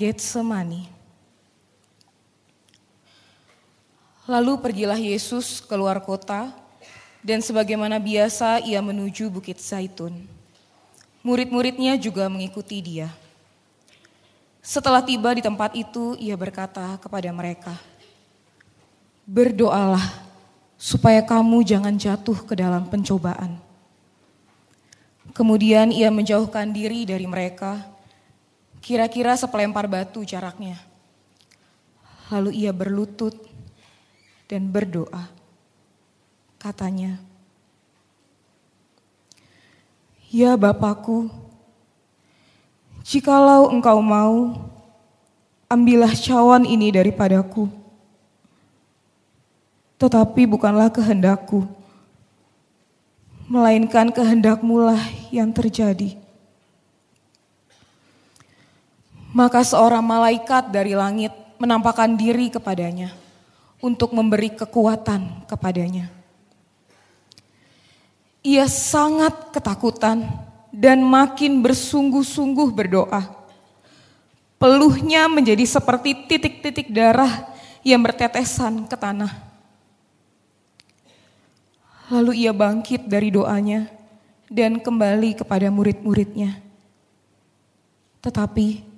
Getsemani. Lalu pergilah Yesus keluar kota dan sebagaimana biasa ia menuju Bukit Zaitun. Murid-muridnya juga mengikuti dia. Setelah tiba di tempat itu, ia berkata kepada mereka, "Berdoalah supaya kamu jangan jatuh ke dalam pencobaan." Kemudian ia menjauhkan diri dari mereka, kira-kira sepelempar batu jaraknya. Lalu ia berlutut dan berdoa. Katanya, Ya Bapakku, jikalau engkau mau, ambillah cawan ini daripadaku. Tetapi bukanlah kehendakku, melainkan kehendakmu lah yang terjadi. Maka seorang malaikat dari langit menampakkan diri kepadanya untuk memberi kekuatan kepadanya. Ia sangat ketakutan dan makin bersungguh-sungguh berdoa. Peluhnya menjadi seperti titik-titik darah yang bertetesan ke tanah. Lalu ia bangkit dari doanya dan kembali kepada murid-muridnya. Tetapi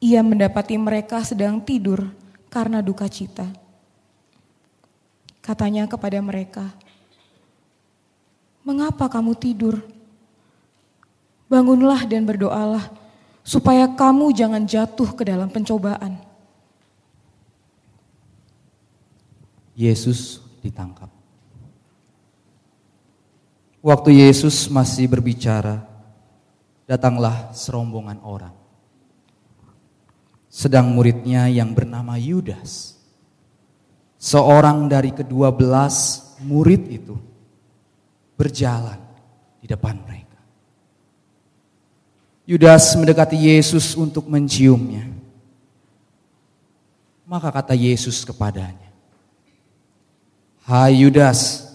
ia mendapati mereka sedang tidur karena duka cita. Katanya kepada mereka, "Mengapa kamu tidur? Bangunlah dan berdoalah, supaya kamu jangan jatuh ke dalam pencobaan." Yesus ditangkap. Waktu Yesus masih berbicara, datanglah serombongan orang. Sedang muridnya yang bernama Yudas seorang dari kedua belas murid itu berjalan di depan mereka. Yudas mendekati Yesus untuk menciumnya. Maka kata Yesus kepadanya, Hai Yudas,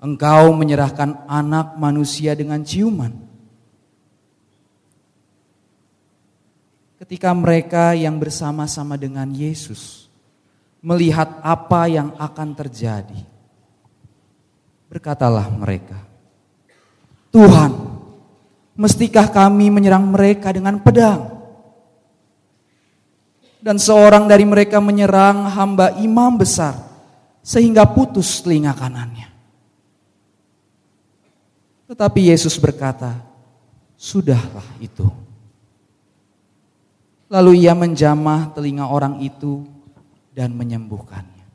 engkau menyerahkan anak manusia dengan ciuman. Ketika mereka yang bersama-sama dengan Yesus melihat apa yang akan terjadi. Berkatalah mereka, Tuhan, mestikah kami menyerang mereka dengan pedang? Dan seorang dari mereka menyerang hamba imam besar sehingga putus telinga kanannya. Tetapi Yesus berkata, "Sudahlah itu." Lalu ia menjamah telinga orang itu dan menyembuhkannya.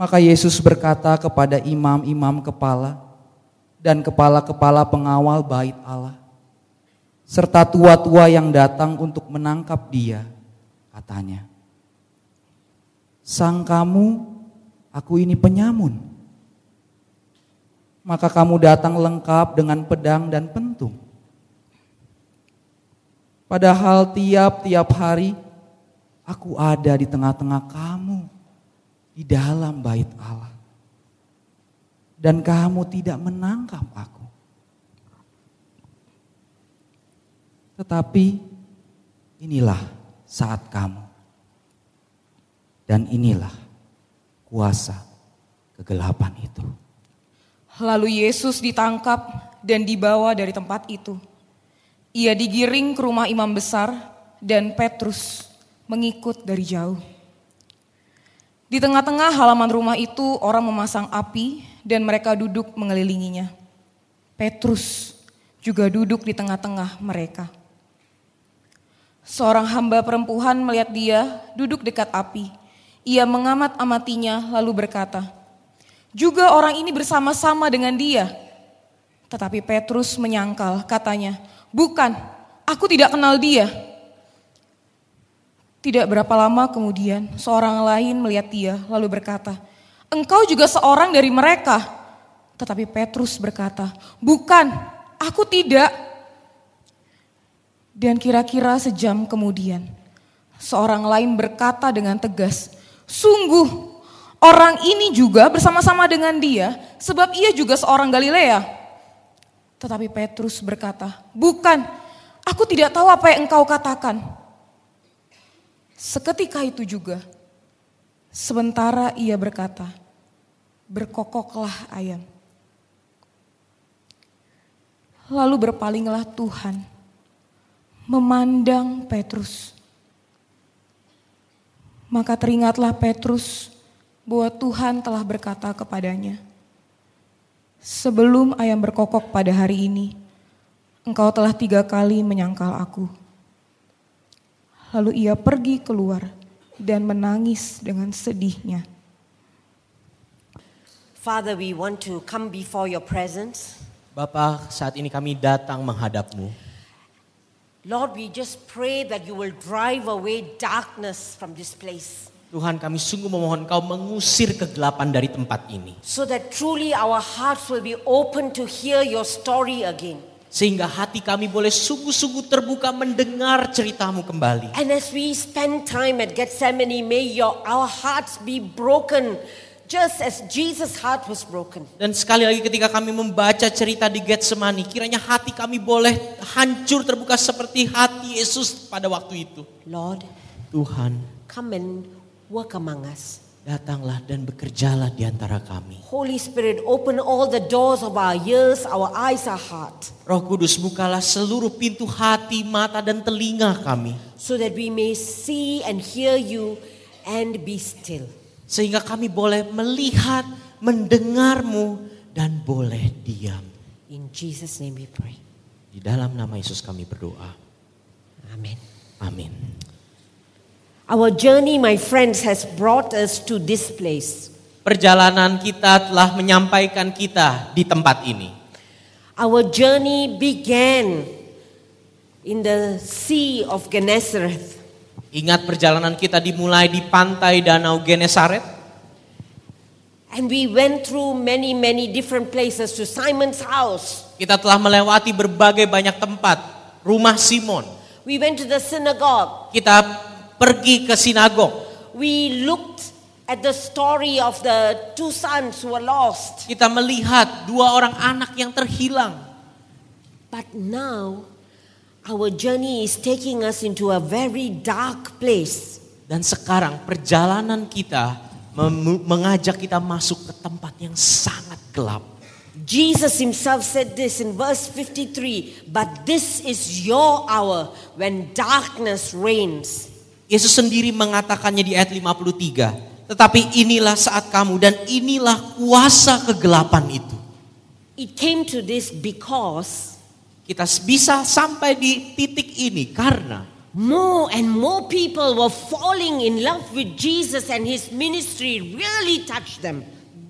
Maka Yesus berkata kepada imam-imam kepala dan kepala-kepala pengawal bait Allah, serta tua-tua yang datang untuk menangkap dia, katanya, Sang kamu, aku ini penyamun. Maka kamu datang lengkap dengan pedang dan pentung. Padahal tiap-tiap hari Aku ada di tengah-tengah kamu, di dalam bait Allah. Dan kamu tidak menangkap aku. Tetapi inilah saat kamu. Dan inilah kuasa kegelapan itu. Lalu Yesus ditangkap dan dibawa dari tempat itu. Ia digiring ke rumah imam besar dan Petrus mengikut dari jauh. Di tengah-tengah halaman rumah itu orang memasang api dan mereka duduk mengelilinginya. Petrus juga duduk di tengah-tengah mereka. Seorang hamba perempuan melihat dia duduk dekat api. Ia mengamat-amatinya lalu berkata, "Juga orang ini bersama-sama dengan dia." Tetapi Petrus menyangkal, katanya, "Bukan, aku tidak kenal dia." Tidak berapa lama kemudian, seorang lain melihat dia lalu berkata, "Engkau juga seorang dari mereka." Tetapi Petrus berkata, "Bukan, aku tidak." Dan kira-kira sejam kemudian, seorang lain berkata dengan tegas, "Sungguh, orang ini juga bersama-sama dengan dia, sebab ia juga seorang Galilea." Tetapi Petrus berkata, "Bukan, aku tidak tahu apa yang engkau katakan." Seketika itu juga, sementara ia berkata, "Berkokoklah ayam." Lalu berpalinglah Tuhan, memandang Petrus. Maka teringatlah Petrus bahwa Tuhan telah berkata kepadanya, Sebelum ayam berkokok pada hari ini, engkau telah tiga kali menyangkal aku. Lalu ia pergi keluar dan menangis dengan sedihnya. Father, we want to come before your presence. Bapa, saat ini kami datang menghadapmu. Lord, we just pray that you will drive away darkness from this place. Tuhan kami sungguh memohon kau mengusir kegelapan dari tempat ini. So that truly our hearts will be open to hear your story again. Sehingga hati kami boleh sungguh-sungguh terbuka mendengar ceritamu kembali. And as we spend time at Gethsemane, may your, our hearts be broken just as Jesus' heart was broken. Dan sekali lagi ketika kami membaca cerita di Getsemani, kiranya hati kami boleh hancur terbuka seperti hati Yesus pada waktu itu. Lord, Tuhan, come and work among us. datanglah dan bekerjalah di antara kami. Holy Spirit, open all the doors of our ears, our eyes, our heart, Roh Kudus, bukalah seluruh pintu hati, mata, dan telinga kami. so that we may see and hear you and be still. Sehingga kami boleh melihat, mendengarmu, dan boleh diam. In Jesus' name we pray. Di dalam nama Yesus kami berdoa. Amen. Amin. Our journey, my friends, has brought us to this place. Perjalanan kita telah menyampaikan kita di tempat ini. Our journey began in the Sea of Gennesareth. Ingat perjalanan kita dimulai di pantai Danau Genesaret. And we went through many, many different places to Simon's house. Kita telah melewati berbagai banyak tempat. Rumah Simon. We went to the synagogue. Kita pergi ke sinagog. We looked at the story of the two sons who were lost. Kita melihat dua orang anak yang terhilang. But now, our journey is taking us into a very dark place. Dan sekarang perjalanan kita mengajak kita masuk ke tempat yang sangat gelap. Jesus himself said this in verse 53 But this is your hour when darkness reigns. Yesus sendiri mengatakannya di ayat 53. Tetapi inilah saat kamu dan inilah kuasa kegelapan itu. It came to this because Kita bisa sampai di titik ini karena more and more people were falling in love with Jesus and his ministry really touched them.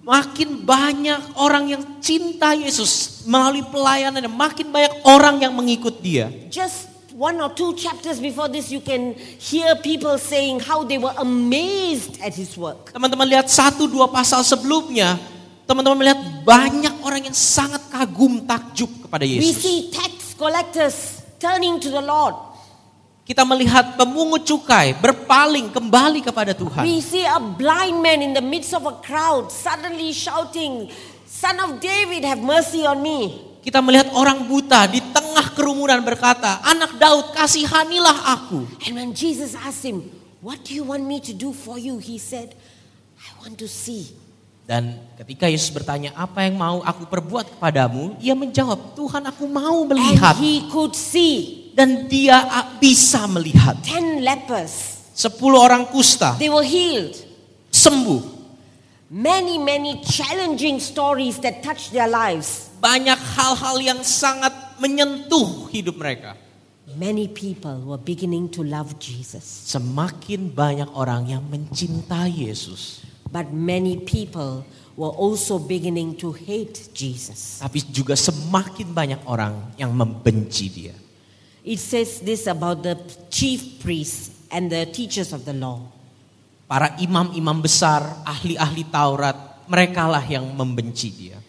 makin banyak orang yang cinta Yesus melalui pelayanan dan makin banyak orang yang mengikut dia. Just one or two chapters before this, you can hear people saying how they were amazed at his work. Teman-teman lihat satu dua pasal sebelumnya, teman-teman melihat banyak orang yang sangat kagum takjub kepada We Yesus. see tax collectors turning to the Lord. Kita melihat pemungut cukai berpaling kembali kepada Tuhan. We see a blind man in the midst of a crowd suddenly shouting, Son of David, have mercy on me. Kita melihat orang buta di tengah kerumunan berkata, "Anak Daud, kasihanilah aku." And when Jesus asked him, What do you want me to do for you? He said, I want to see. Dan ketika Yesus bertanya, "Apa yang mau aku perbuat kepadamu?" Ia menjawab, "Tuhan, aku mau And melihat." he could see Dan dia bisa melihat. ten lepers. Sepuluh orang kusta They were healed. sembuh. Many, many challenging stories that touched their lives. Banyak hal-hal yang sangat menyentuh hidup mereka. Many people were beginning to love Jesus. Semakin banyak orang yang mencintai Yesus. But many people were also beginning to hate Jesus. Tapi juga semakin banyak orang yang membenci dia. It says this about the chief priests and the teachers of the law. Para imam-imam besar, ahli-ahli Taurat, merekalah yang membenci dia.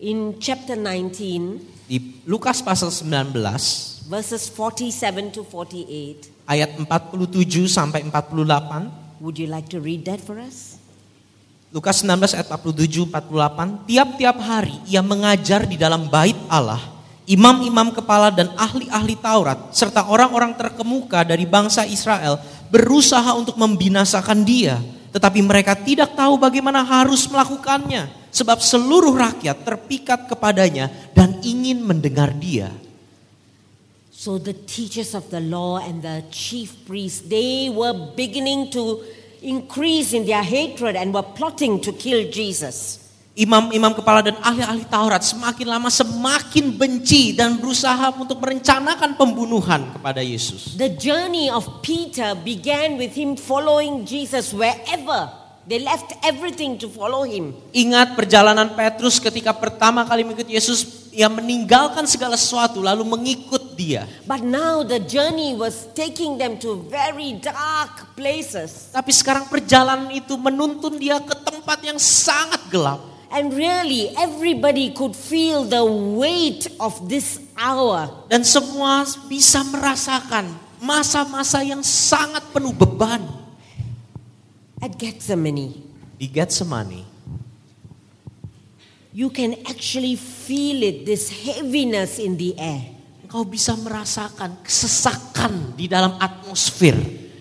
In chapter 19, Di Lukas pasal 19 verses 47 to 48, ayat 47 sampai 48 would you like to read that for us? Lukas 19 ayat 47 48 tiap-tiap hari ia mengajar di dalam bait Allah imam-imam kepala dan ahli-ahli Taurat serta orang-orang terkemuka dari bangsa Israel berusaha untuk membinasakan dia, tetapi mereka tidak tahu bagaimana harus melakukannya sebab seluruh rakyat terpikat kepadanya dan ingin mendengar dia. So the teachers of the law and the chief priests, they were beginning to increase in their hatred and were plotting to kill Jesus. Imam-imam kepala dan ahli-ahli Taurat semakin lama semakin benci dan berusaha untuk merencanakan pembunuhan kepada Yesus. The journey of Peter began with him following Jesus wherever. They left everything to follow him. Ingat perjalanan Petrus ketika pertama kali mengikut Yesus, ia meninggalkan segala sesuatu lalu mengikut dia. But now the journey was taking them to very dark places. Tapi sekarang perjalanan itu menuntun dia ke tempat yang sangat gelap. And really, everybody could feel the weight of this hour. Dan semua bisa merasakan masa-masa yang sangat penuh beban At Gethsemane, di Getsemani. you can actually feel it, this heaviness in the air. Engkau bisa merasakan kesesakan di dalam atmosfer.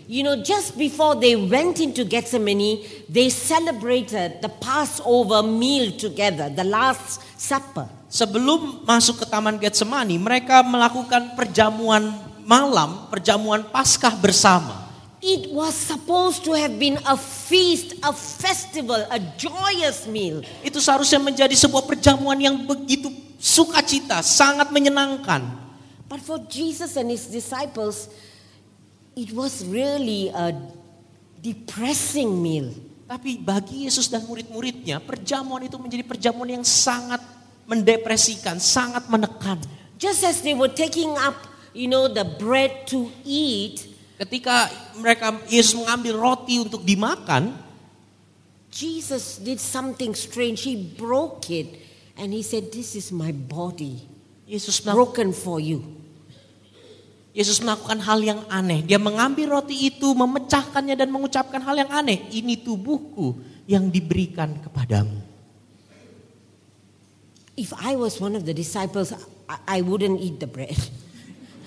You know, just before they went into Gethsemane, they celebrated the Passover meal together, the Last Supper. Sebelum masuk ke Taman Getsemani, mereka melakukan perjamuan malam, perjamuan Paskah bersama. It was supposed to have been a feast, a festival, a joyous meal. Itu seharusnya menjadi sebuah perjamuan yang begitu sukacita, sangat menyenangkan. But for Jesus and his disciples, it was really a depressing meal. Tapi bagi Yesus dan murid-muridnya, perjamuan itu menjadi perjamuan yang sangat mendepresikan, sangat menekan. Just as they were taking up, you know, the bread to eat, Ketika mereka Yesus mengambil roti untuk dimakan, Jesus did something strange. He broke it and he said, This is my body, Yesus melakukan, broken for you. Yesus melakukan hal yang aneh. Dia mengambil roti itu, memecahkannya dan mengucapkan hal yang aneh. Ini tubuhku yang diberikan kepadamu. If I was one of the disciples, I wouldn't eat the bread.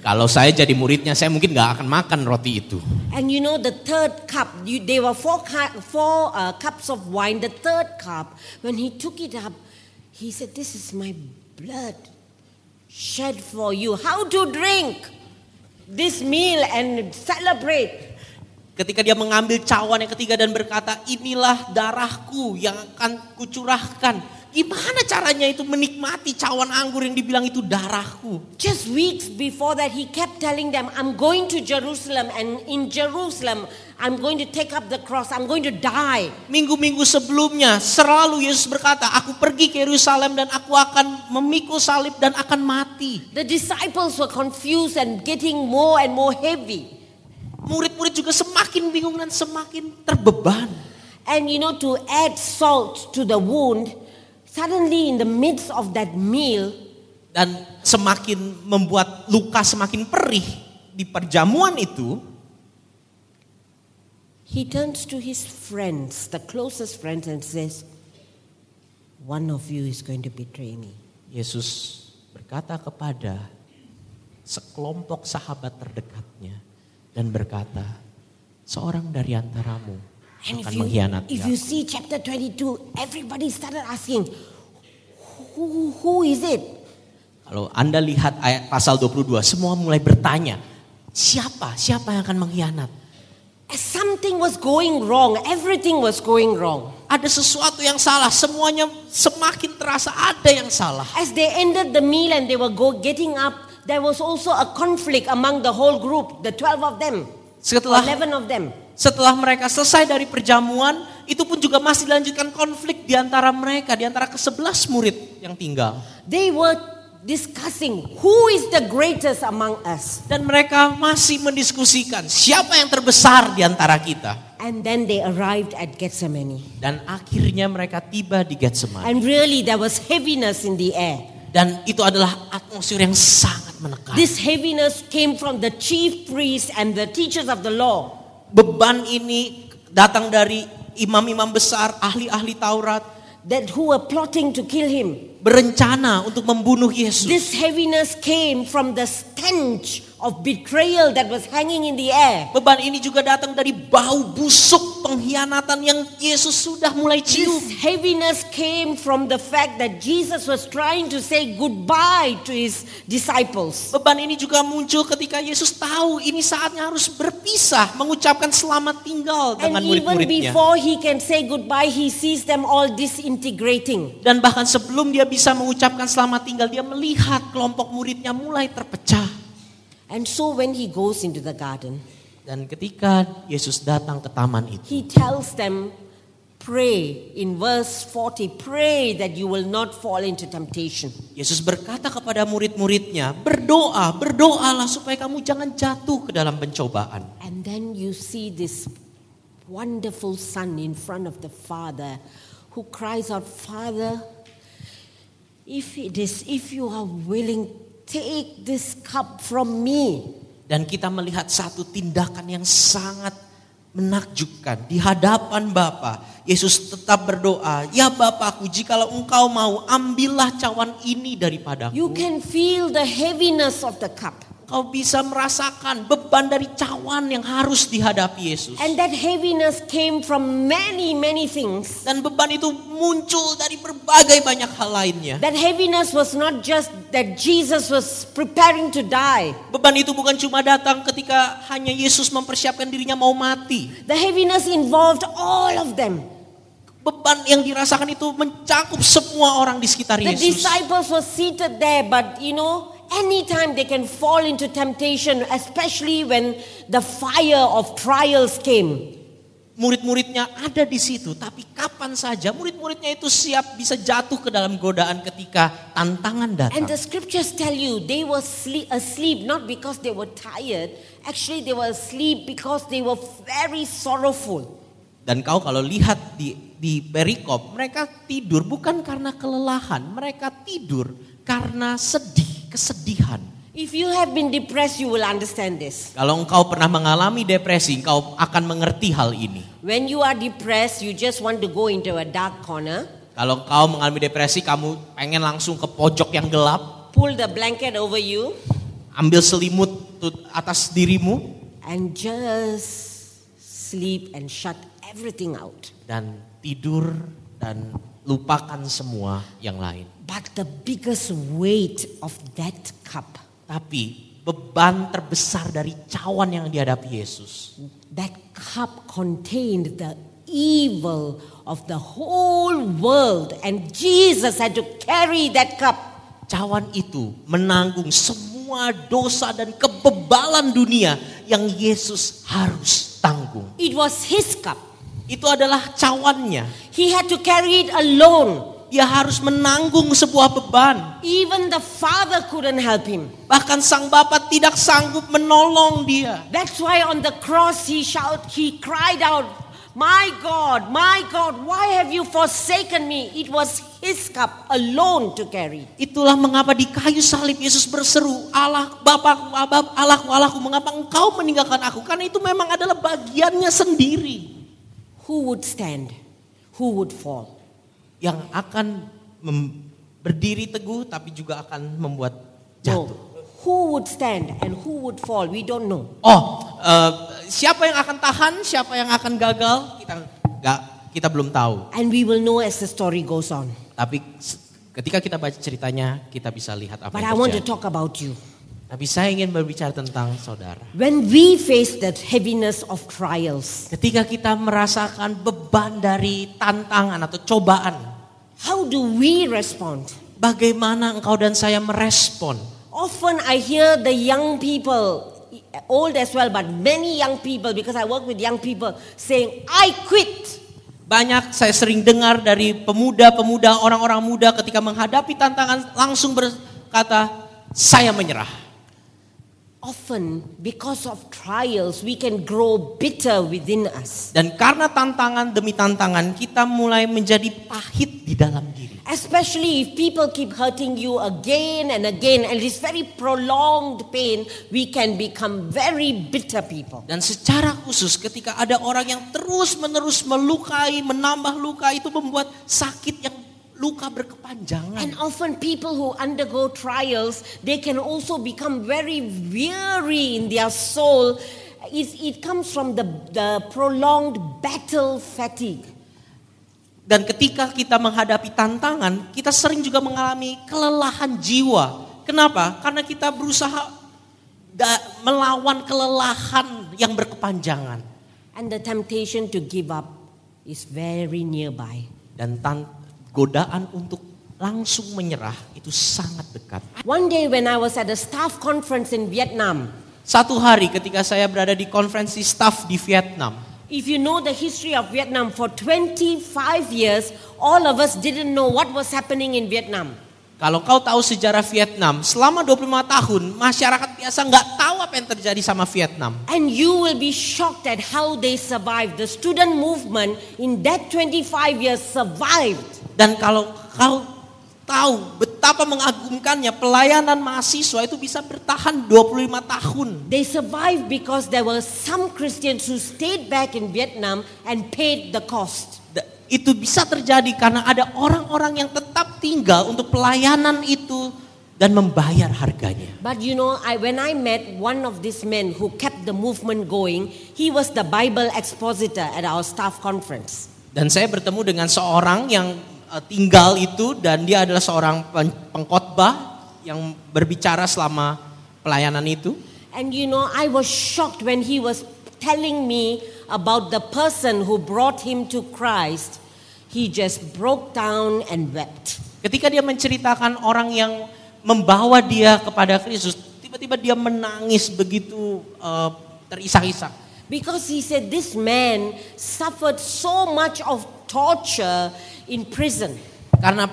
Kalau saya jadi muridnya, saya mungkin nggak akan makan roti itu. And you know, the third cup, you, there were four, four uh, cups of wine. The third cup, when he took it up, he said, This is my blood shed for you. How to drink this meal and celebrate. Ketika dia mengambil cawan yang ketiga dan berkata, inilah darahku yang akan kucurahkan. Gimana caranya itu menikmati cawan anggur yang dibilang itu darahku? Just weeks before that, he kept telling them, I'm going to Jerusalem, and in Jerusalem, I'm going to take up the cross, I'm going to die. Minggu-minggu sebelumnya selalu Yesus berkata, aku pergi ke Yerusalem dan aku akan memikul salib dan akan mati. The disciples were confused and getting more and more heavy. Murid-murid juga semakin bingung dan semakin terbeban. And you know, to add salt to the wound, suddenly in the midst of that meal, Dan semakin membuat luka semakin perih di perjamuan itu, he turns to his friends, the closest friends, and says, One of you is going to betray me. Yesus berkata kepada sekelompok sahabat terdekatnya dan berkata, seorang dari antaramu And if akan you, mengkhianati if you aku." see chapter 22, everybody started asking, Who, who is it? Kalau Anda lihat ayat pasal 22, semua mulai bertanya, siapa? Siapa yang akan mengkhianat? As something was going wrong, everything was going wrong. Ada sesuatu yang salah, semuanya semakin terasa ada yang salah. As they ended the meal and they were go, getting up, there was also a conflict among the whole group, the 12 of them, Setelah 11 of them. Setelah mereka selesai dari perjamuan, itu pun juga masih dilanjutkan konflik di antara mereka, di antara ke-11 murid yang tinggal. They were discussing who is the greatest among us. Dan mereka masih mendiskusikan siapa yang terbesar di antara kita. And then they arrived at Gethsemane. Dan akhirnya mereka tiba di Getsemani. And really, there was heaviness in the air. Dan itu adalah atmosfer yang sangat menekan. This heaviness came from the chief priests and the teachers of the law. Beban ini datang dari imam-imam besar, ahli-ahli Taurat that who were plotting to kill him. Berencana untuk membunuh Yesus. This heaviness came from the stench of betrayal that was hanging in the air. Beban ini juga datang dari bau busuk pengkhianatan yang Yesus sudah mulai cium. This heaviness came from the fact that Jesus was trying to say goodbye to his disciples. Beban ini juga muncul ketika Yesus tahu ini saatnya harus berpisah, mengucapkan selamat tinggal And dengan even murid-muridnya. before he can say goodbye, he sees them all disintegrating. Dan bahkan sebelum dia bisa mengucapkan selamat tinggal, dia melihat kelompok muridnya mulai terpecah. And so when he goes into the garden, Dan ketika Yesus datang ke taman itu, he tells them, Pray in verse 40, pray that you will not fall into temptation. Yesus berkata kepada murid-muridnya, berdoa, berdoalah supaya kamu jangan jatuh ke dalam pencobaan. And then you see this wonderful son in front of the father who cries out, Father, if it is, if you are willing, take this cup from me. Dan kita melihat satu tindakan yang sangat menakjubkan di hadapan Bapa. Yesus tetap berdoa, "Ya Bapakku, jikalau Engkau mau, ambillah cawan ini daripadaku." You can feel the heaviness of the cup. Kau bisa merasakan beban dari cawan yang harus dihadapi Yesus. And that heaviness came from many, many things. Dan beban itu muncul dari berbagai banyak hal lainnya. That heaviness was not just that Jesus was preparing to die. Beban itu bukan cuma datang ketika hanya Yesus mempersiapkan dirinya mau mati. The heaviness involved all of them. Beban yang dirasakan itu mencakup semua orang di sekitar The Yesus. disciples were seated there, but you know, anytime they can fall into temptation, especially when the fire of trials came. Murid-muridnya ada di situ, tapi kapan saja murid-muridnya itu siap bisa jatuh ke dalam godaan ketika tantangan And datang. the scriptures tell you they were sleep, asleep not because they were tired, actually, they were asleep because they were very sorrowful. Dan kau kalau lihat di di perikop, mereka tidur bukan karena kelelahan, mereka tidur karena sedih, kesedihan. If you have been depressed, you will understand this. Kalau engkau pernah mengalami depresi, engkau akan mengerti hal ini. When you are depressed, you just want to go into a dark corner, Kalau kau mengalami depresi, kamu pengen langsung ke pojok yang gelap, pull the blanket over you, ambil selimut atas dirimu, and just sleep and shut everything out. dan tidur dan lupakan semua yang lain. But the biggest weight of that cup, Tapi beban terbesar dari cawan yang dihadapi Yesus, that cup contained the evil of the whole world, and Jesus had to carry that cup. cawan itu menanggung semua dosa dan kebebalan dunia yang Yesus harus tanggung. It was his cup. Itu adalah cawannya. He had to carry it alone. Dia harus menanggung sebuah beban. Even the Father couldn't help him. Bahkan sang Bapa tidak sanggup menolong dia. That's why on the cross he shout, he cried out, "My God, my God, why have you forsaken me?" It was his cup alone to carry. Itulah mengapa di kayu salib Yesus berseru, Allah Abba, Allahku, Allahku, mengapa engkau meninggalkan aku? Karena itu memang adalah bagiannya sendiri Who would stand? Who would fall? yang akan berdiri teguh tapi juga akan membuat No. jatuh. Who would stand and who would fall? We don't know. Oh, eh, siapa yang akan tahan, siapa yang akan gagal, kita nggak, kita belum tahu. And we will know as the story goes on. Tapi ketika kita baca ceritanya, kita bisa lihat apa But I yang want to terjadi. talk about you. Tapi saya ingin berbicara tentang saudara. When we face that heaviness of trials, Ketika kita merasakan beban dari tantangan atau cobaan, how do we respond? bagaimana engkau dan saya merespon? Often I hear the young people, old as well, but many young people, because I work with young people, saying, I quit. Banyak saya sering dengar dari pemuda-pemuda, orang-orang muda ketika menghadapi tantangan langsung berkata, saya menyerah. Often, because of trials, we can grow bitter within us. Dan karena tantangan demi tantangan, kita mulai menjadi pahit di dalam diri. Especially if people keep hurting you again and again, and it's very prolonged pain, we can become very bitter people. Dan secara khusus ketika ada orang yang terus-menerus melukai, menambah luka itu membuat sakit yang luka berkepanjangan. And often people who undergo trials, they can also become very weary in their soul. It, it comes from the, the prolonged battle fatigue. Dan ketika kita menghadapi tantangan, kita sering juga mengalami kelelahan jiwa. Kenapa? Karena kita berusaha da- melawan kelelahan yang berkepanjangan. And the temptation to give up is very nearby. Dan tan- godaan untuk langsung menyerah itu sangat dekat. One day when I was at a staff conference in Vietnam, Satu hari ketika saya berada di konferensi staff di Vietnam, if you know the history of Vietnam, for 25 years, all of us didn't know what was happening in Vietnam. Kalau kau tahu sejarah Vietnam, selama 25 tahun masyarakat biasa nggak tahu apa yang terjadi sama Vietnam. And you will be shocked at how they survived. The student movement in that 25 years survived. Dan kalau kau tahu betapa mengagumkannya pelayanan mahasiswa itu bisa bertahan 25 tahun. They survived because there were some Christians who stayed back in Vietnam and paid the cost. Itu bisa terjadi karena ada orang-orang yang tetap tinggal untuk pelayanan itu dan membayar harganya. But you know, I, when I met one of these men who kept the movement going, he was the Bible expositor at our staff conference. Dan saya bertemu dengan seorang yang eh, tinggal itu dan dia adalah seorang pen- pengkhotbah yang berbicara selama pelayanan itu. And you know, I was shocked when he was telling me about the person who brought him to Christ. He just broke down and wept. Ketika dia menceritakan orang yang membawa dia kepada Kristus, tiba-tiba dia menangis begitu eh, terisak-isak. Because he said this man suffered so much of torture in prison. Karena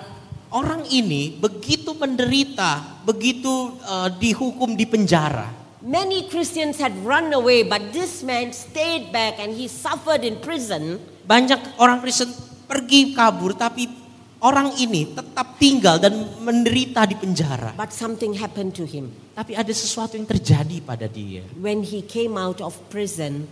orang ini begitu menderita, begitu eh, dihukum di penjara. Many Christians had run away, but this man stayed back and he suffered in prison. Banyak orang Kristen pergi kabur, tapi orang ini tetap tinggal dan menderita di penjara. But something happened to him. Tapi ada sesuatu yang terjadi pada dia. When he came out of prison,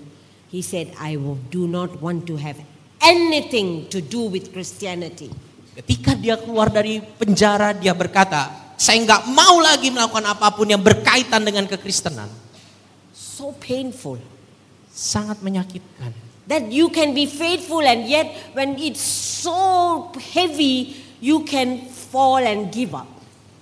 he said, I will- do not want to have anything to do with Christianity. Ketika dia keluar dari penjara, dia berkata, saya nggak mau lagi melakukan apa pun yang berkaitan dengan kekristenan. So painful. Sangat menyakitkan. That you can be faithful and yet when it's so heavy, you can fall and give up.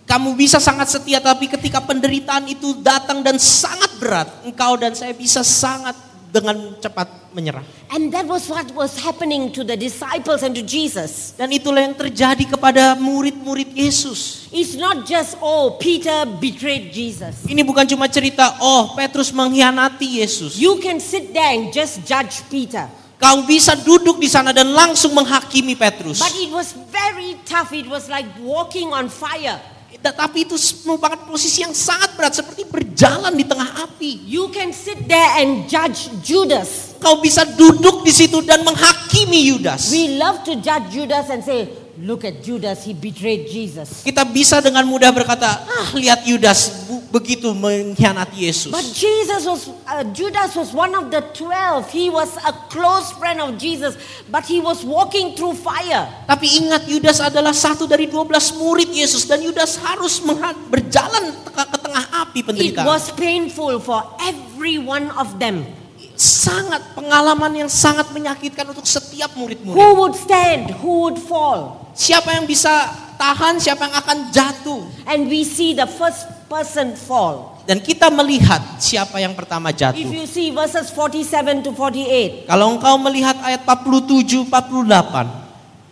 Kamu bisa sangat setia, tapi ketika penderitaan itu datang dan sangat berat, engkau dan saya bisa sangat dengan cepat menyerah. And that was what was happening to the disciples and to Jesus. Dan itulah yang terjadi kepada murid-murid Yesus. It's not just, oh, Peter betrayed Jesus. Ini bukan cuma cerita, oh Petrus mengkhianati Yesus. You can sit there and just judge Peter. Kau bisa duduk di sana dan langsung menghakimi Petrus. But it was very tough. It was like walking on fire. Tetapi itu merupakan posisi yang sangat berat seperti berjalan di tengah api. You can sit there and judge Judas. Kau bisa duduk di situ dan menghakimi Yudas. We love to judge Judas and say, look at Judas, he betrayed Jesus. Kita bisa dengan mudah berkata, ah lihat Yudas begitu mengkhianati Yesus. But Jesus was, uh, Judas was one of the twelve. He was a close friend of Jesus, but he was walking through fire. Tapi ingat Yudas adalah satu dari 12 murid Yesus dan Yudas harus berjalan ke tengah api It penderitaan. was painful for every one of them. Sangat pengalaman yang sangat menyakitkan untuk setiap murid-murid. Who would stand? Who would fall? Siapa yang bisa tahan, siapa yang akan jatuh. And we see the first person fall. Dan kita melihat siapa yang pertama If jatuh. you see verses 47 to 48, Kalau engkau melihat ayat 47 48,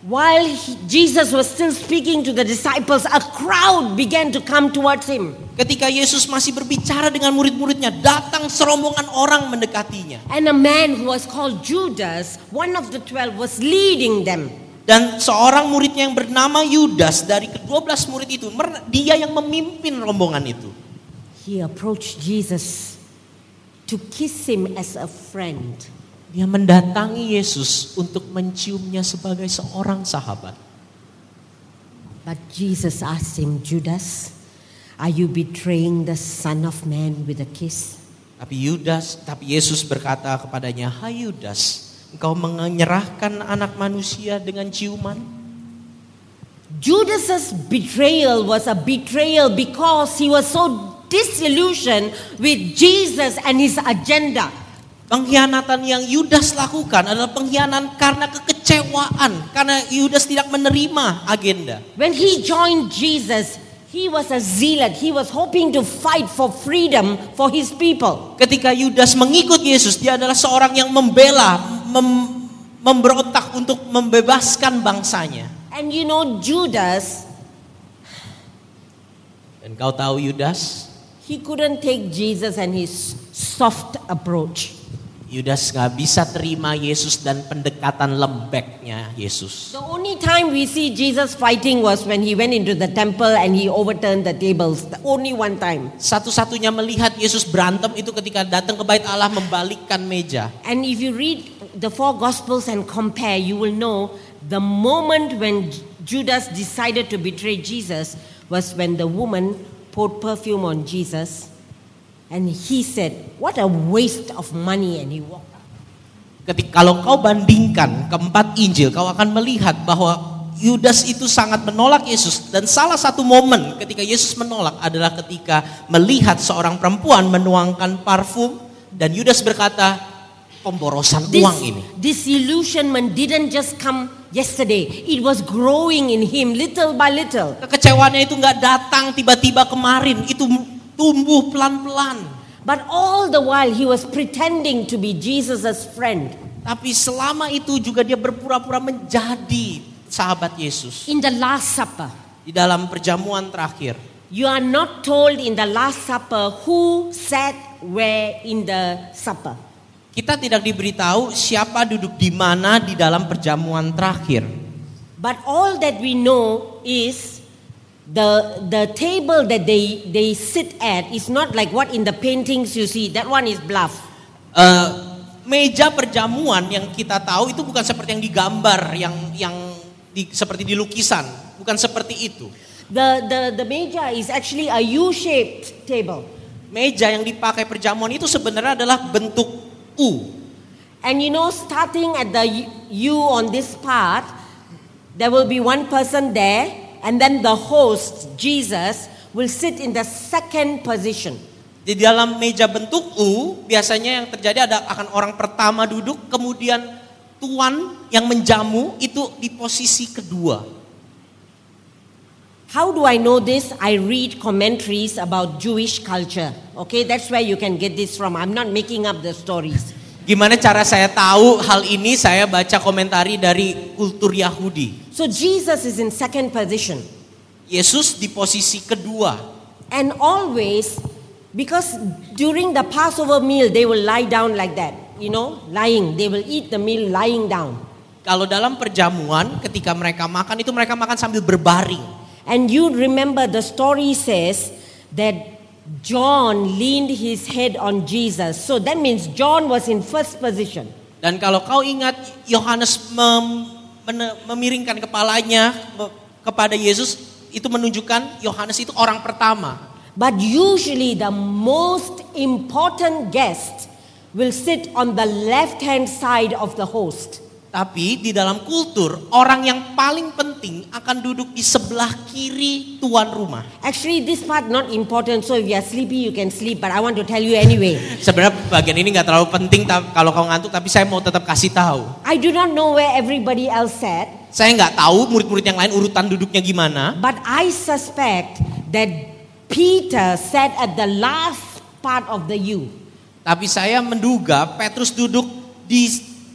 while he- Jesus was still speaking to the disciples, a crowd began to come towards him. ketika Yesus masih berbicara dengan murid-muridnya, datang serombongan orang mendekatinya. And a man who was called Judas, one of the twelve, was leading them. Dan seorang muridnya yang bernama Yudas dari ke-12 murid itu, dia yang memimpin rombongan itu. He approached Jesus to kiss him as a friend. Dia mendatangi Yesus untuk menciumnya sebagai seorang sahabat. But Jesus asked him, Judas, are you betraying the Son of Man with a kiss? Tapi Yudas, tapi Yesus berkata kepadanya, "Hai Yudas, engkau menyerahkan anak manusia dengan ciuman?" Judas's betrayal was a betrayal because he was so disillusioned with Jesus and his agenda. Pengkhianatan yang Yudas lakukan adalah pengkhianatan karena kekecewaan, karena Yudas tidak menerima agenda. When he joined Jesus, he was a zealot. He was hoping to fight for freedom for his people. Ketika Yudas mengikut Yesus, dia adalah seorang yang membela, mem- memberontak untuk membebaskan bangsanya. And you know, Judas, Dan kau tahu Yudas? he couldn't take Jesus and his soft approach. Yudas nggak bisa terima Yesus dan pendekatan lembeknya Yesus. The only time we see Jesus fighting was when he went into the temple and he overturned the tables. The only one time. Satu-satunya melihat Yesus berantem itu ketika datang ke bait Allah membalikkan meja. And if you read the four gospels and compare, you will know the moment when Judas decided to betray Jesus was when the woman poured perfume on Jesus. And he said, What a waste of money. And he walked out. Ketika kalau kau bandingkan keempat Injil, kau akan melihat bahwa Yudas itu sangat menolak Yesus dan salah satu momen ketika Yesus menolak adalah ketika melihat seorang perempuan menuangkan parfum dan Yudas berkata pemborosan This uang ini. disillusionment didn't just come yesterday, it was growing in him little by little. Kekecewaannya itu nggak datang tiba-tiba kemarin, itu tumbuh pelan-pelan. But all the while, he was pretending to be Jesus' friend. Tapi selama itu juga dia berpura-pura menjadi sahabat Yesus. In the Last Supper, Di dalam perjamuan terakhir, you are not told in the Last Supper who sat where in the supper. Kita tidak diberitahu siapa duduk di mana di dalam perjamuan terakhir. But all that we know is the, the table that they, they sit at is not like what in the paintings you see. That one is bluff. Eh, meja perjamuan yang kita tahu itu bukan seperti yang digambar, yang yang di- seperti di lukisan, bukan seperti itu. The, the, the meja is actually a U-shaped table. Meja yang dipakai perjamuan itu sebenarnya adalah bentuk U. And you know, starting at the U on this part, there will be one person there, and then the host, Jesus, will sit in the second position. Di dalam meja bentuk U, biasanya yang terjadi ada akan orang pertama duduk, kemudian tuan yang menjamu itu di posisi kedua. How do I know this? I read commentaries about Jewish culture. Okay, that's where you can get this from. I'm not making up the stories. Gimana cara saya tahu hal ini? Saya baca komentari dari kultur Yahudi. So Jesus is in second position. Yesus di posisi kedua. And always, because during the Passover meal, they will lie down like that. You know, lying. They will eat the meal lying down. Kalau dalam perjamuan ketika mereka makan itu mereka makan sambil berbaring. And you remember the story says that John leaned his head on Jesus. So that means John was in first position. Dan kalau kau ingat Yohanes mem- memiringkan kepalanya kepada Yesus itu menunjukkan Yohanes itu orang pertama. But usually the most important guest will sit on the left hand side of the host. Tapi di dalam kultur orang yang paling penting akan duduk di sebelah kiri tuan rumah. Actually, this part not important. So if you are sleepy, you can sleep. But I want to tell you anyway. Sebenarnya bagian ini nggak terlalu penting kalau kau ngantuk tapi saya mau tetap kasih tahu. I do not know where everybody else sat, Saya nggak tahu murid-murid yang lain urutan duduknya gimana. but I suspect that Peter sat at the last part of the U. Tapi saya menduga Petrus duduk di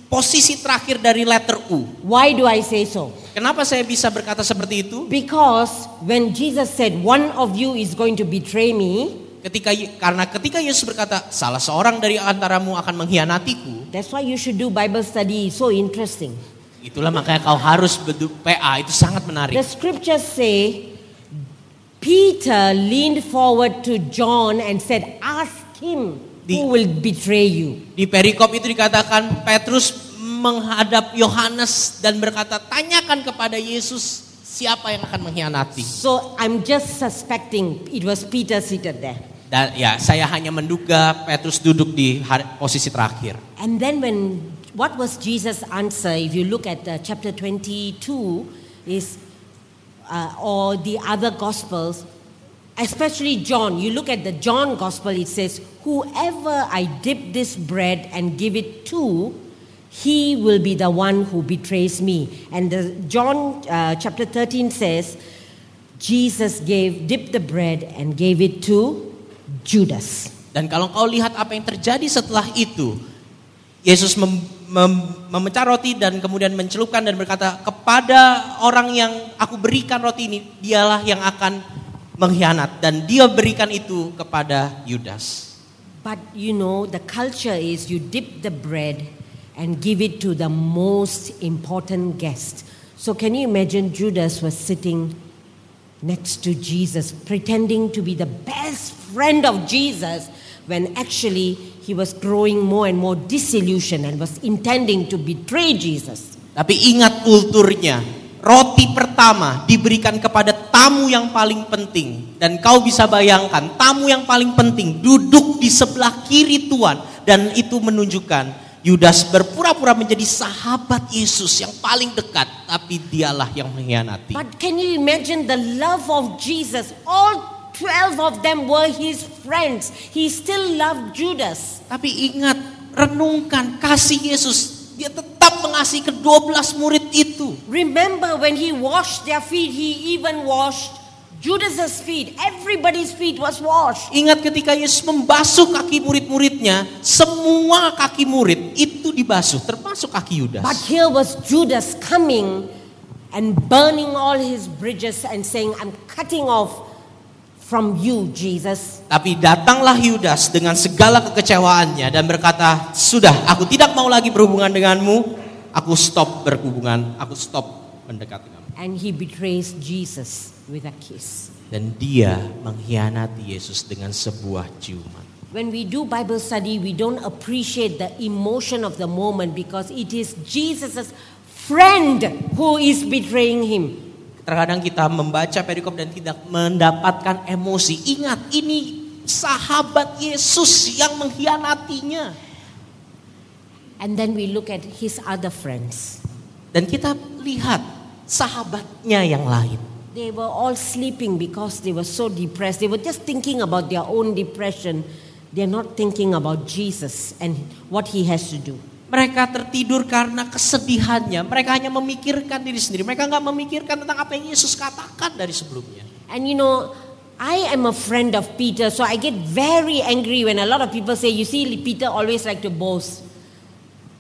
posisi terakhir dari letter U. Why do I say so? Kenapa saya bisa berkata seperti itu? Because when Jesus said, One of you is going to betray me, Ketika karena ketika Yesus berkata salah seorang dari antaramu akan mengkhianatiku, that's why you should do Bible study. So interesting. itulah makanya kau harus PA itu sangat The menarik. scriptures say Peter leaned forward to John and said, Ask him Di- who will betray you. Di perikop itu dikatakan Petrus menghadap Yohanes dan berkata tanyakan kepada Yesus siapa yang akan mengkhianati. So I'm just suspecting it was Peter seated there. Dan ya saya hanya menduga Petrus duduk di hari- posisi terakhir. And then when what was Jesus' answer? If you look at uh, chapter 22, is uh, or the other Gospels, especially John, you look at the John Gospel, it says, Whoever I dip this bread and give it to, he will be the one who betrays me. And the, John uh, chapter 13 says, Jesus gave, dipped the bread and gave it to Judas. Dan kalau kau lihat apa yang terjadi setelah itu, Yesus mem, mem, memecah roti dan kemudian mencelupkan dan berkata, kepada orang yang aku berikan roti ini, dialah yang akan mengkhianat. Dan dia berikan itu kepada Yudas. But you know, the culture is you dip the bread and give it to the most important guest. So can you imagine Judas was sitting next to Jesus, pretending to be the best friend of Jesus, when actually he was growing more and more disillusioned and was intending to betray Jesus. Tapi ingat kulturnya, roti pertama diberikan kepada tamu yang paling penting. Dan kau bisa bayangkan, tamu yang paling penting duduk di sebelah kiri Tuhan. Dan itu menunjukkan Yudas berpura-pura menjadi sahabat Yesus yang paling dekat. Tapi dialah yang mengkhianati. But can you imagine the love of Jesus? All 12 of them were his friends. He still loved Judas. Tapi ingat, renungkan kasih Yesus. Dia tetap mengasihi ke-12 murid itu. Remember when he washed their feet, he even washed Judas's feet. Everybody's feet was washed. Ingat ketika Yesus membasuh kaki murid-muridnya, semua kaki murid itu dibasuh, termasuk kaki Yudas. But here was Judas coming and burning all his bridges and saying, I'm cutting off from you, Jesus. Tapi datanglah Yudas dengan segala kekecewaannya dan berkata, "Sudah, aku tidak mau lagi berhubungan denganmu. Aku stop berhubungan, aku stop mendekat denganmu." And he betrays Jesus with a kiss. Dan dia mengkhianati Yesus dengan sebuah ciuman. When we do Bible study, we don't appreciate the emotion of the moment because it is Jesus' friend who is betraying him. Terkadang kita membaca perikop dan tidak mendapatkan emosi. Ingat, ini sahabat Yesus yang mengkhianatinya. And then we look at his other friends. Dan kita lihat sahabatnya yang lain. They were all sleeping because they were so depressed. They were just thinking about their own depression. They're not thinking about Jesus and what he has to do. Mereka tertidur karena kesedihannya. Mereka hanya memikirkan diri sendiri. Mereka nggak memikirkan tentang apa yang Yesus katakan dari sebelumnya. And you know, I am a friend of Peter, so I get very angry when a lot of people say, you see, Peter always like to boast.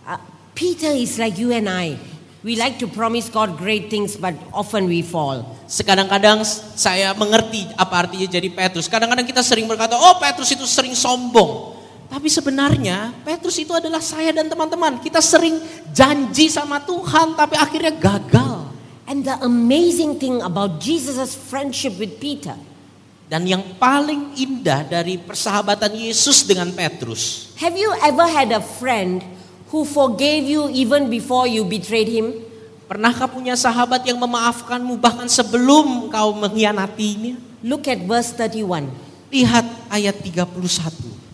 Uh, Peter is like you and I. We like to promise God great things, but often we fall. Sekadang-kadang saya mengerti apa artinya jadi Petrus. Kadang-kadang kita sering berkata, oh Petrus itu sering sombong. Tapi sebenarnya Petrus itu adalah saya dan teman-teman. Kita sering janji sama Tuhan tapi akhirnya gagal. And the amazing thing about Jesus' friendship with Peter. Dan yang paling indah dari persahabatan Yesus dengan Petrus. Have you ever had a friend who forgave you even before you betrayed him? Pernahkah punya sahabat yang memaafkanmu bahkan sebelum kau mengkhianatinya? Look at verse 31. Lihat ayat 31.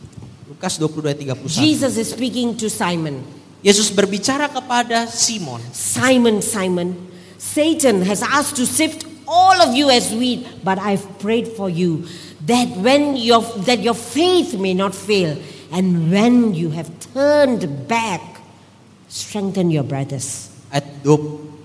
Lukas 22 ayat 31. Jesus is speaking to Simon. Yesus berbicara kepada Simon. Simon, Simon, Satan has asked to sift all of you as wheat, but I've prayed for you that when your that your faith may not fail, and when you have turned back, strengthen your brothers. Ayat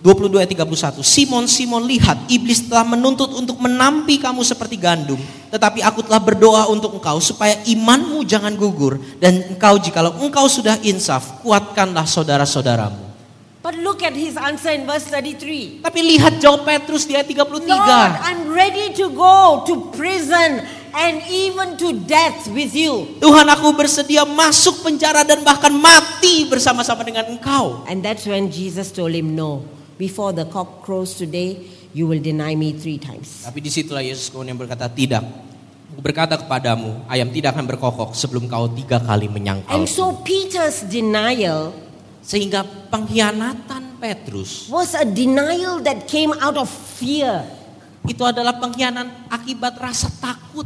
22 ayat 31. Simon, Simon lihat, iblis telah menuntut untuk menampi kamu seperti gandum. Tetapi aku telah berdoa untuk engkau supaya imanmu jangan gugur. Dan engkau jikalau engkau sudah insaf, kuatkanlah saudara-saudaramu. But look at his answer in verse 33. Tapi lihat jawab Petrus di ayat 33. Lord, I'm ready to go to prison and even to death with you. Tuhan aku bersedia masuk penjara dan bahkan mati bersama-sama dengan engkau. And that's when Jesus told him, No, before the cock crows today, you will deny me three times. Tapi di situlah Yesus kemudian berkata, tidak. Aku berkata kepadamu, ayam tidak akan berkokok sebelum kau tiga kali menyangkal. And so Peter's denial Sehingga pengkhianatan Petrus was a denial that came out of fear. itu adalah pengkhianatan akibat rasa takut.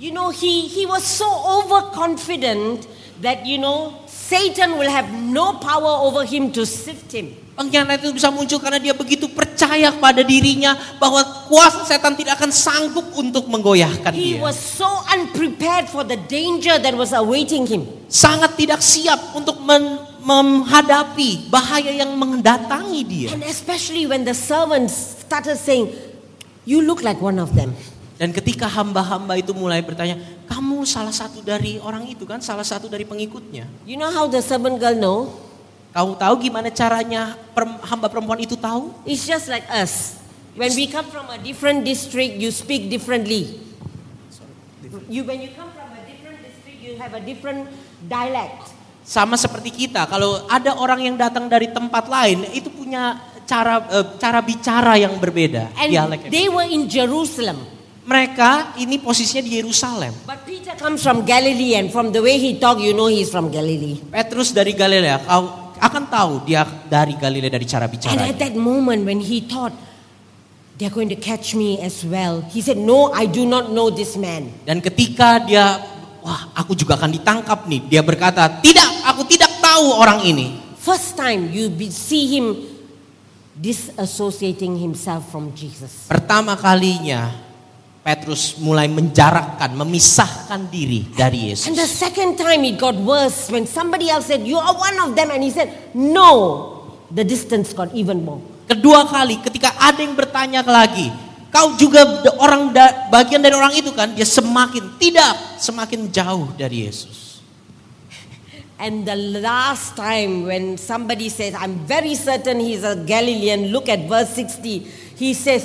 You know, he, he was so overconfident that, you know, Satan will have no power over him to sift him. Pengkhianatan itu bisa muncul karena dia begitu percaya pada dirinya bahwa kuasa setan tidak akan sanggup untuk menggoyahkan He dia. was so unprepared for the danger that was awaiting him. Sangat tidak siap untuk men- menghadapi bahaya yang mendatangi dia. And especially when the servants started saying, You look like one of them. Dan ketika hamba-hamba itu mulai bertanya, kamu salah satu dari orang itu kan, salah satu dari pengikutnya. You know how the servant girl know? Kamu tahu gimana caranya hamba perempuan itu tahu? It's just like us. When we come from a different district, you speak differently. You when you come from a different district, you have a different dialect. Sama seperti kita, kalau ada orang yang datang dari tempat lain, itu punya cara eh, cara bicara yang berbeda, And dialek. they were in Jerusalem. Mereka ini posisinya di Yerusalem. But Peter comes from Galilee, and from the way he talk, you know he's from Galilee. Petrus dari Galilea, kau akan tahu dia dari Galilea dari cara And bicara. at that moment, when he thought they're going to catch me as well, he said, "No, I do not know this man." Dan ketika dia, wah aku juga akan ditangkap nih. Dia berkata, tidak, aku tidak tahu orang ini. First time you see him disassociating himself from Jesus. Pertama kalinya Petrus mulai menjarakkan, memisahkan diri dari And the Yesus. second time it got worse when somebody else said, You are one of them. And he said, No. The distance got even more. Kedua kali ketika ada yang bertanya lagi, kau juga orang da- bagian dari orang itu kan? Dia semakin tidak, semakin jauh dari Yesus. And the last time when somebody says, I'm very certain he's a Galilean, look at verse 60. He says,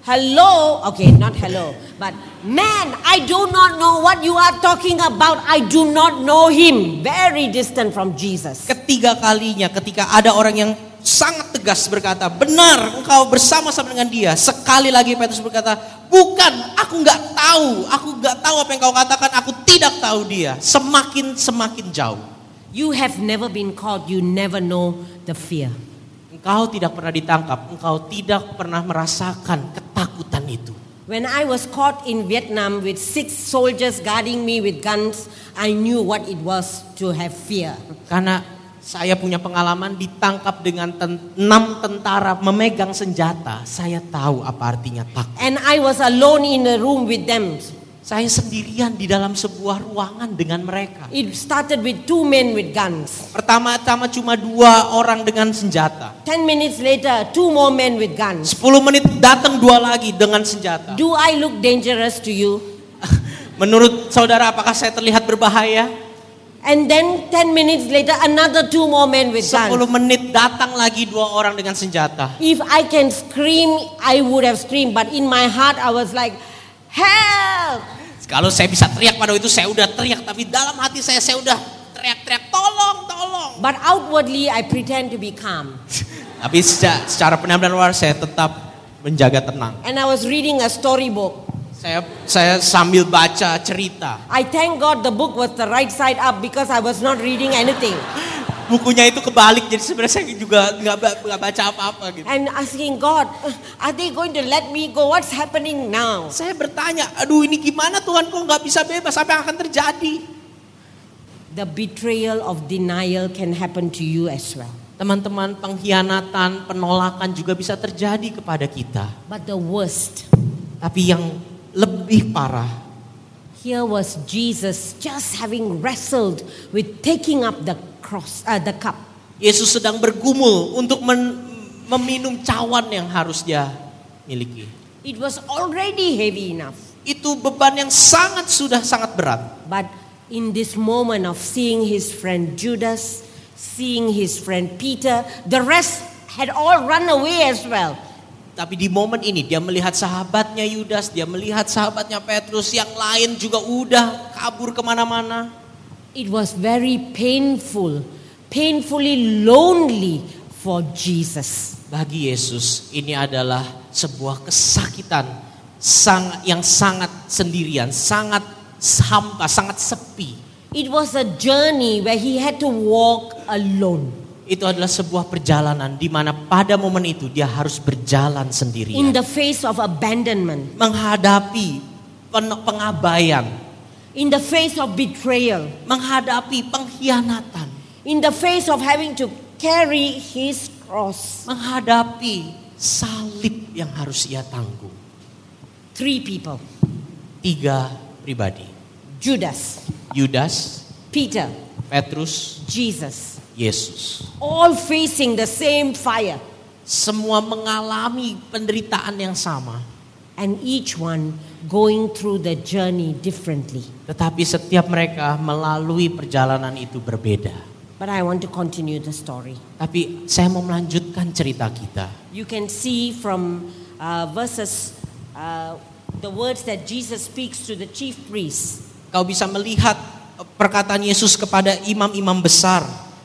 Hello, okay, not hello, but man, I do not know what you are talking about. I do not know him. Very distant from Jesus. Ketiga kalinya ketika ada orang yang sangat tegas berkata, benar engkau bersama-sama dengan dia. Sekali lagi Petrus berkata, bukan, aku nggak tahu, aku nggak tahu apa yang kau katakan, aku tidak tahu dia. Semakin semakin jauh. You have never been caught, you never know the fear. Engkau tidak pernah ditangkap, engkau tidak pernah merasakan ketakutan itu. When I was caught in Vietnam with six soldiers guarding me with guns, I knew what it was to have fear. Karena saya punya pengalaman ditangkap dengan ten- enam tentara memegang senjata. Saya tahu apa artinya takut. And I was alone in a room with them. Saya sendirian di dalam sebuah ruangan dengan mereka. It started with two men with guns. Pertama-tama cuma dua orang dengan senjata. Ten minutes later, two more men with guns. 10 menit datang dua lagi dengan senjata. Do I look dangerous to you? Menurut saudara apakah saya terlihat berbahaya? And then ten minutes later, another two more men with 10 guns. menit datang lagi dua orang dengan senjata. If I can scream, I would have screamed. But in my heart, I was like, help! Kalau saya bisa teriak pada waktu itu saya udah teriak tapi dalam hati saya saya udah teriak-teriak tolong tolong. But outwardly, I pretend to be calm. Tapi secara, secara penampilan luar saya tetap menjaga tenang. And I was reading a storybook. Saya saya sambil baca cerita. I thank God the book was the right side up because I was not reading anything. Bukunya itu kebalik jadi sebenarnya saya juga nggak nggak baca apa-apa gitu. And asking God, "Uh, are they going to let me go? What's happening now? Saya bertanya, aduh ini gimana Tuhan kok nggak bisa bebas? Apa yang akan terjadi? The betrayal of denial can happen to you as well. Teman-teman, pengkhianatan, penolakan juga bisa terjadi kepada kita. But the worst, Tapi yang lebih parah, here was Jesus just having wrestled with taking up the cross, uh, the cup. Yesus sedang bergumul untuk men- meminum cawan yang harus dia miliki. It was already heavy enough. Itu beban yang sangat sudah sangat berat. But in this moment of seeing his friend Judas, seeing his friend Peter, the rest had all run away as well. Tapi di momen ini dia melihat sahabatnya Yudas, dia melihat sahabatnya Petrus, yang lain juga udah kabur ke mana-mana. It was very painful, painfully lonely for Jesus. Bagi Yesus ini adalah sebuah kesakitan sang, yang sangat sendirian, sangat hampa, sangat sepi. It was a journey where he had to walk alone. Itu adalah sebuah perjalanan di mana pada momen itu dia harus berjalan In sendirian. the face of abandonment, Menghadapi pen- pengabaian, in the face of betrayal, menghadapi pengkhianatan, in the face of having to carry his cross. menghadapi salib yang harus ia tanggung. Three people Tiga pribadi. Judas, Yudas, Peter, Petrus, Jesus. Yesus. All facing the same fire. Semua mengalami penderitaan yang sama. And each one going through the journey differently. Tetapi setiap mereka melalui perjalanan itu berbeda. But I want to continue the story. Tapi saya mau melanjutkan cerita kita. You can see from uh, verses, uh, the words that Jesus speaks to the chief priests. Kau bisa melihat perkataan Yesus kepada imam-imam besar.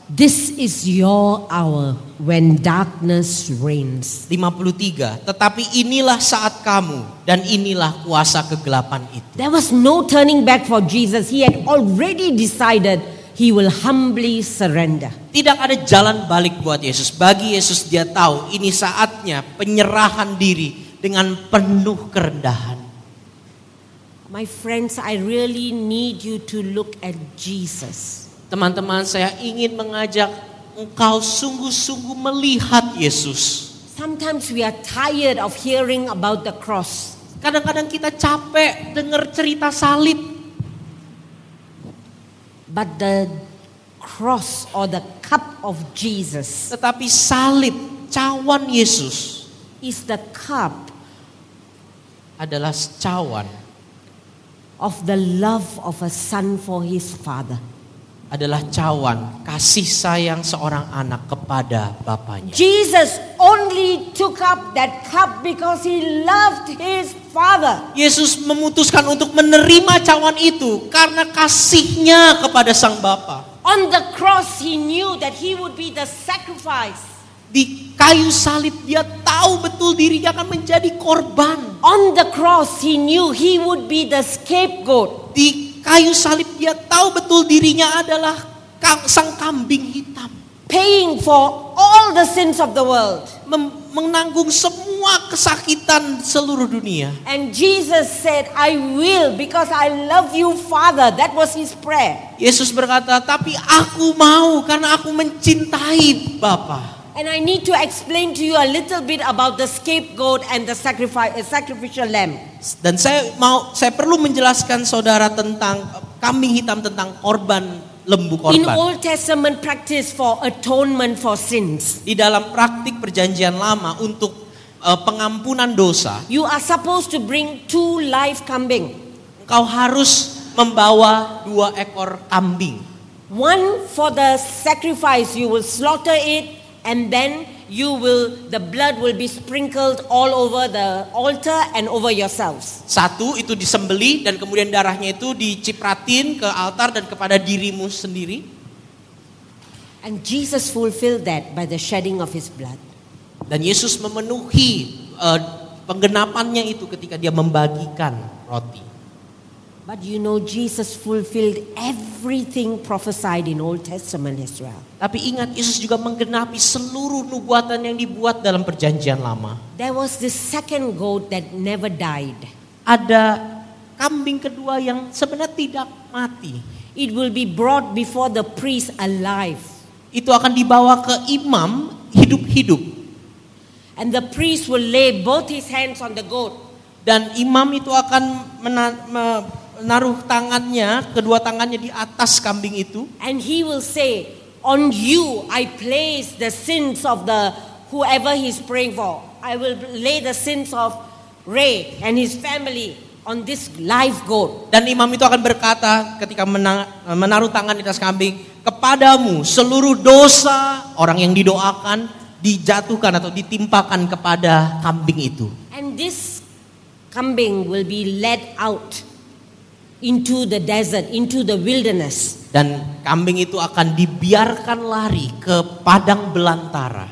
This is your hour when darkness reigns. 53. Tetapi inilah saat kamu dan inilah kuasa kegelapan itu. There was no turning back for Jesus. He had already decided he will humbly surrender. Tidak ada jalan balik buat Yesus. Bagi Yesus dia tahu ini saatnya penyerahan diri dengan penuh kerendahan. My friends, I really need you to look at Jesus. Teman-teman, saya ingin mengajak engkau sungguh-sungguh melihat Yesus. Sometimes we are tired of hearing about the cross. Kadang-kadang kita capek dengar cerita salib, But the cross or the cup of Jesus tetapi salib, cawan Yesus is the cup adalah cawan, of the love of a son for his father. Adalah cawan kasih sayang seorang anak kepada bapaknya. Jesus only took up that cup because he loved his father. Yesus memutuskan untuk menerima cawan itu karena kasihnya kepada sang bapa. On the cross, he knew that he would be the sacrifice. Di kayu salib dia tahu betul dirinya akan menjadi korban. On the cross, he knew he would be the scapegoat. Di kayu salib dia tahu betul dirinya adalah sang kambing hitam. paying for all the sins of the world. Mem- menanggung semua kesakitan seluruh dunia. And Jesus said, I will because I love you, Father. That was his prayer. Yesus berkata, tapi aku mau karena aku mencintai Bapa. And I need to explain to you a little bit about the scapegoat and the sacrifice, uh, sacrificial lamb. Dan saya mau, saya perlu menjelaskan saudara tentang eh, kambing hitam tentang korban lembu In korban. Old Testament practice for atonement for sins, Di dalam praktik perjanjian lama untuk eh, pengampunan dosa, you are supposed to bring two live kambing. engkau harus membawa dua ekor kambing. One for the sacrifice, you will slaughter it, and then you will, the blood will be sprinkled all over the altar and over yourselves. Satu itu disembeli dan kemudian darahnya itu dicipratin ke altar dan kepada dirimu sendiri. And Jesus fulfilled that by the shedding of his blood. Dan Yesus memenuhi eh, penggenapannya itu ketika dia membagikan roti. But you know, Jesus fulfilled everything prophesied in Old Testament as well. Tapi ingat Yesus juga menggenapi seluruh nubuatan yang dibuat dalam perjanjian lama. There was this second goat that never died. Ada kambing kedua yang sebenarnya tidak mati. It will be brought before the priest alive. Itu akan dibawa ke imam hidup-hidup. And the priest will lay both his hands on the goat. Dan imam itu akan mena- me- menaruh tangannya, kedua tangannya di atas kambing itu. And he will say, On you I place the sins of the whoever he's praying for. I will lay the sins of Ray and his family on this live goat. Dan imam itu akan berkata ketika mena- menaruh tangan di atas kambing, kepadamu seluruh dosa orang yang didoakan dijatuhkan atau ditimpakan kepada kambing itu. And this kambing will be led out into the desert, into the wilderness. Dan kambing itu akan dibiarkan lari ke padang belantara.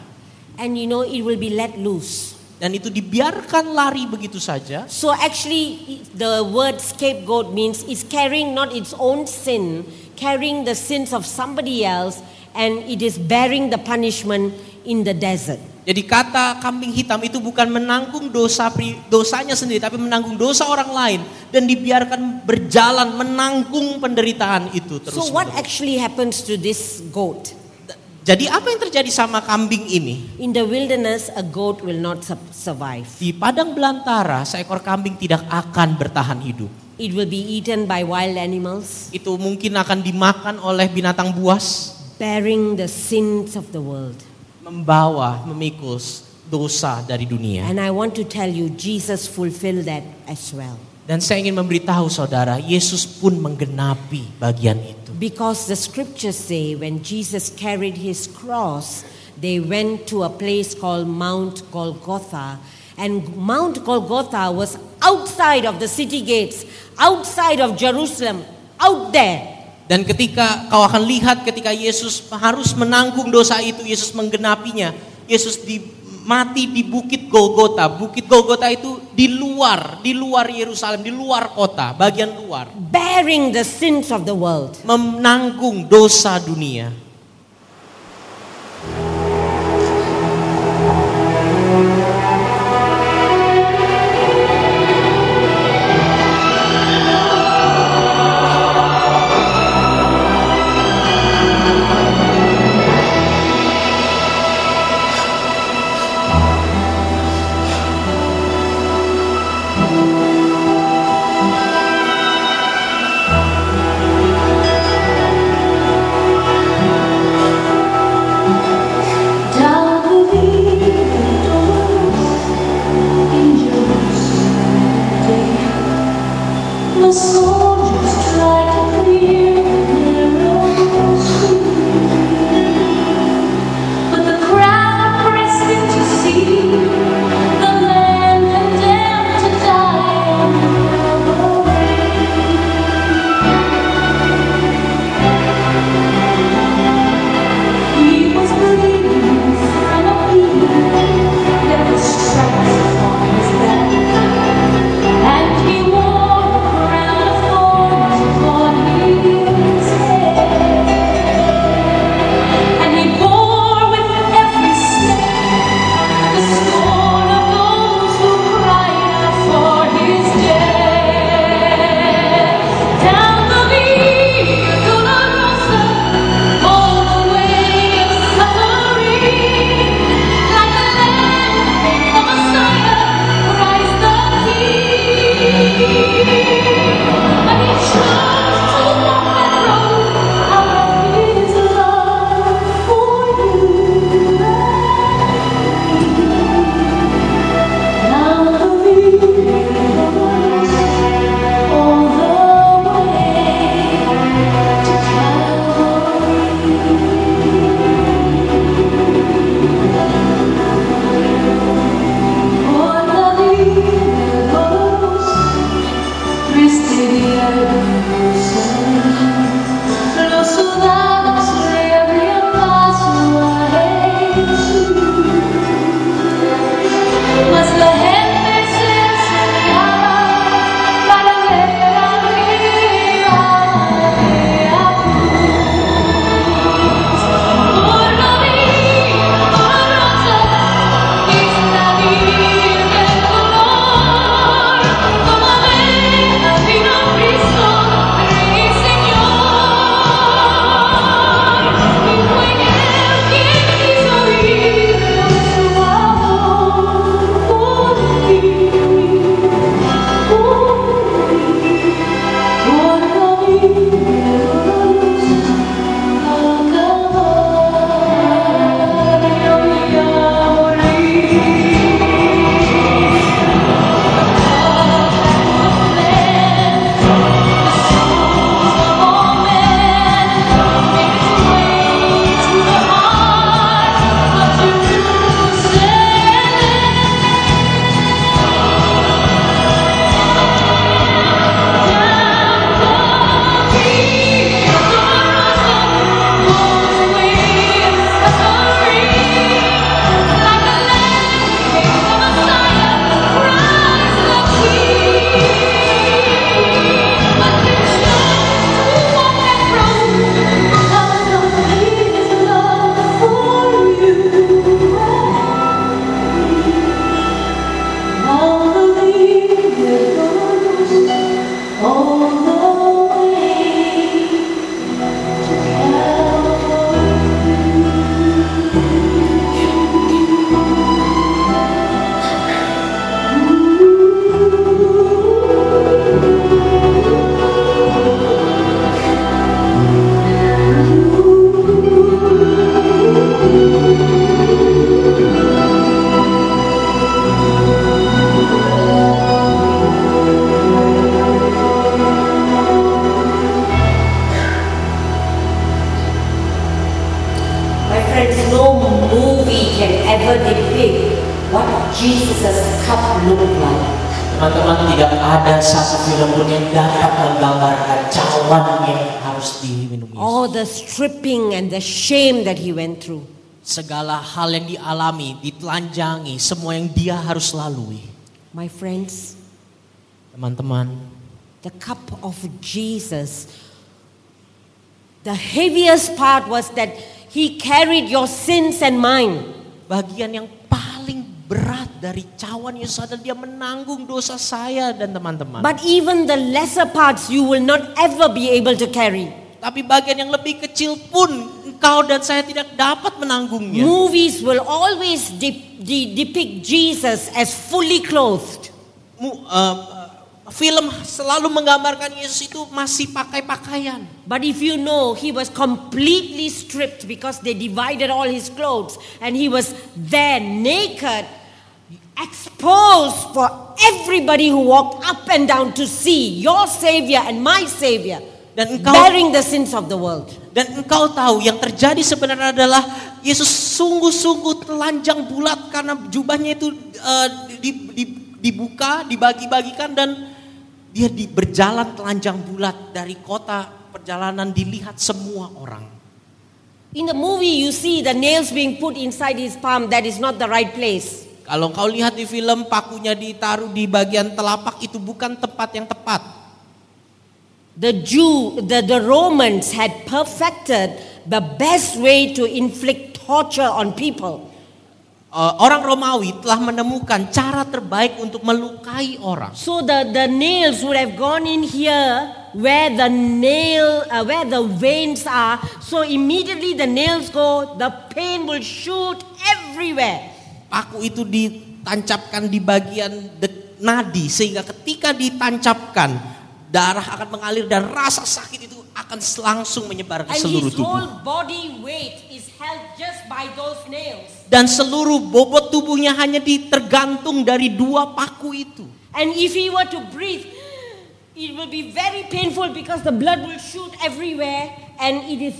And you know, it will be let loose. Dan itu dibiarkan lari begitu saja. So actually, the word scapegoat means it's carrying not its own sin, carrying the sins of somebody else, and it is bearing the punishment in the desert. Jadi kata kambing hitam itu bukan menanggung dosa dosanya sendiri, tapi menanggung dosa orang lain dan dibiarkan berjalan menanggung penderitaan itu terus. So what actually happens to this goat? Jadi apa yang terjadi sama kambing ini? In the wilderness, a goat will not su- survive. Di padang belantara seekor kambing tidak akan bertahan hidup. It will be eaten by wild animals, Itu mungkin akan dimakan oleh binatang buas, bearing the sins of the world. Membawa, memikul dosa dari dunia. And I want to tell you, Jesus fulfilled that as well. Dan saya ingin memberitahu saudara, Yesus pun menggenapi bagian itu. Because the scriptures say when Jesus carried his cross, they went to a place called Mount Golgotha. And Mount Golgotha was outside of the city gates, outside of Jerusalem, out there. Dan ketika kau akan lihat ketika Yesus harus menanggung dosa itu, Yesus menggenapinya. Yesus di, mati di Bukit Golgota. Bukit Golgota itu di luar, di luar Yerusalem, di luar kota, bagian luar. bearing the sins of the world. Menanggung dosa dunia. Hal yang dialami, ditelanjangi, semua yang dia harus lalui. My friends, Teman-teman, the cup of Jesus, the heaviest part was that he carried your sins and mine. bagian yang paling berat dari cawan Yesus adalah dia menanggung dosa saya dan teman-teman. But even the lesser parts you will not ever be able to carry. Tapi bagian yang lebih kecil pun engkau dan saya tidak dapat menanggungnya. Movies will always de- de- depict Jesus as fully clothed. Mu- eh, film selalu menggambarkan Yesus itu masih pakai pakaian. But if you know, he was completely stripped because they divided all his clothes and he was there naked, exposed for everybody who walked up and down to see your Savior and my Savior Dan engkau bearing the sins of the world. dan engkau tahu yang terjadi sebenarnya adalah Yesus sungguh-sungguh telanjang bulat karena jubahnya itu eh, di- di- dibuka, dibagi-bagikan dan dia di, berjalan telanjang bulat dari kota perjalanan dilihat semua orang. In the movie, you see the nails being put inside his palm. That is not the right place. Kalau kau lihat di film pakunya ditaruh di bagian telapak itu bukan tempat yang tepat. The Jew, the, the Romans had perfected the best way to inflict torture on people. Eh, orang Romawi telah menemukan cara terbaik untuk melukai orang. So the, the nails would have gone in here where the nail, uh, where the veins are. So immediately the nails go, the pain will shoot everywhere. Paku itu ditancapkan di bagian nadi sehingga ketika ditancapkan darah akan mengalir dan rasa sakit itu akan langsung menyebar ke seluruh tubuh. Dan seluruh bobot tubuhnya hanya ditergantung dari dua paku itu. And if he were to breathe, it will be very painful because the blood will shoot everywhere and it is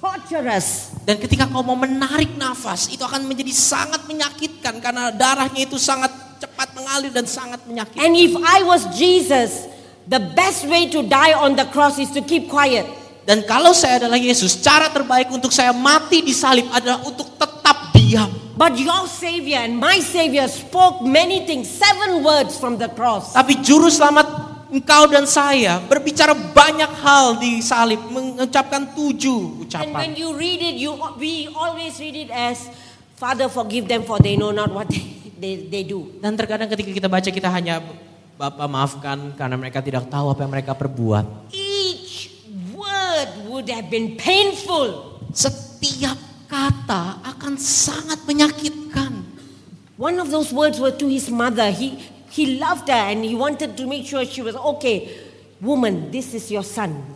torturous. Dan ketika kau mau menarik nafas, itu akan menjadi sangat menyakitkan karena darahnya itu sangat cepat mengalir dan sangat menyakitkan. And if I was Jesus, the best way to die on the cross is to keep quiet. Dan kalau saya adalah Yesus, cara terbaik untuk saya mati di salib adalah untuk tetap diam. But your Savior and my Savior spoke many things, seven words from the cross. Tapi juru selamat engkau dan saya berbicara banyak hal di salib, mengucapkan tujuh And ucapan. when you read it, you we always read it as, Father, forgive them for they know not what they, they, they do. Dan terkadang ketika kita baca kita hanya Bapak maafkan karena mereka tidak tahu apa yang mereka perbuat. Each word would have been painful. Setiap kata akan sangat menyakitkan. One of those words were to his mother. He, he loved her and he wanted to make sure she was okay. Woman, this is your son.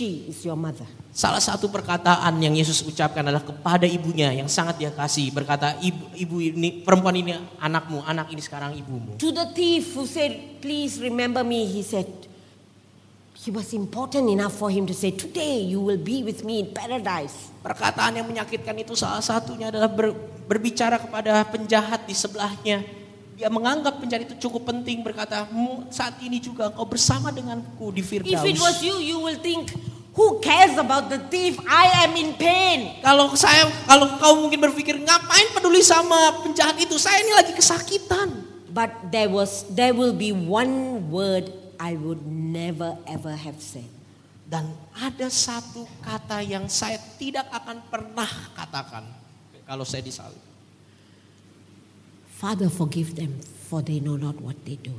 She is your mother. Salah satu perkataan yang Yesus ucapkan adalah kepada ibunya yang sangat dia kasih. Berkata, ibu, ibu ini, perempuan ini anakmu, anak ini sekarang ibumu. To the thief who said, Please remember me, he said, He was important enough for him to say, Today you will be with me in paradise. Perkataan yang menyakitkan itu salah satunya adalah ber- berbicara kepada penjahat di sebelahnya. Dia menganggap penjahat itu cukup penting berkata, "Mu saat ini juga engkau bersama denganku di If it was Firdaus. you, you will think, Who cares about the thief? I am in pain. Kalau saya, kalau kau mungkin berpikir ngapain peduli sama penjahat itu? Saya ini lagi kesakitan. But there was there will be one word I would never ever have said. Dan ada satu kata yang saya tidak akan pernah katakan kalau saya disalib. Father, forgive them, for they know not what they do.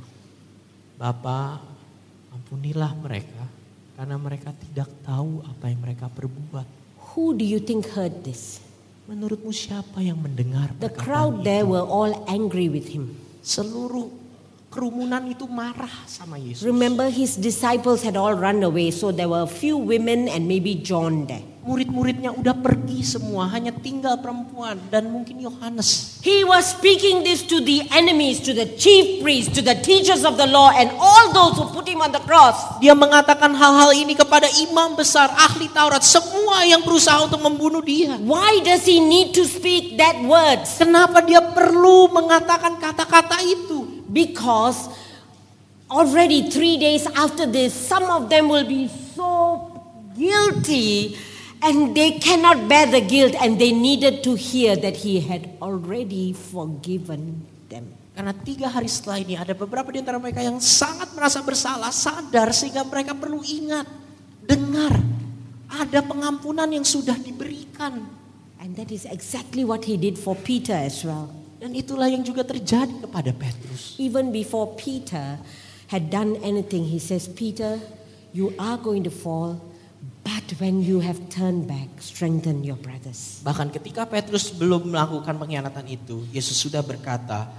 Bapak, ampunilah mereka karena mereka tidak tahu apa yang mereka perbuat. Who do you think heard this? Menurutmu siapa yang mendengar The crowd there itu? were all angry with him. Seluruh kerumunan itu marah sama Yesus. Remember, his disciples had all run away, so there were a few women and maybe John there. Murid-muridnya udah pergi semua, hanya tinggal perempuan dan mungkin Yohanes. He was speaking this to the enemies, to the chief priests, to the teachers of the law, and all those who put him on the cross. Dia mengatakan hal-hal ini kepada imam besar, ahli Taurat, semua yang berusaha untuk membunuh dia. Why does he need to speak that words? Kenapa dia perlu mengatakan kata-kata itu? Because already three days after this, some of them will be so guilty and they cannot bear the guilt, and they needed to hear that he had already forgiven them. Karena tiga hari setelah ini ada beberapa di antara mereka yang sangat merasa bersalah, sadar sehingga mereka perlu ingat, dengar, ada pengampunan yang sudah diberikan. And that is exactly what he did for Peter as well. Dan itulah yang juga terjadi kepada Petrus. Even before Peter had done anything, he says, Peter, you are going to fall, but when you have turned back, strengthen your brothers. Bahkan ketika Petrus belum melakukan pengkhianatan itu, Yesus sudah berkata,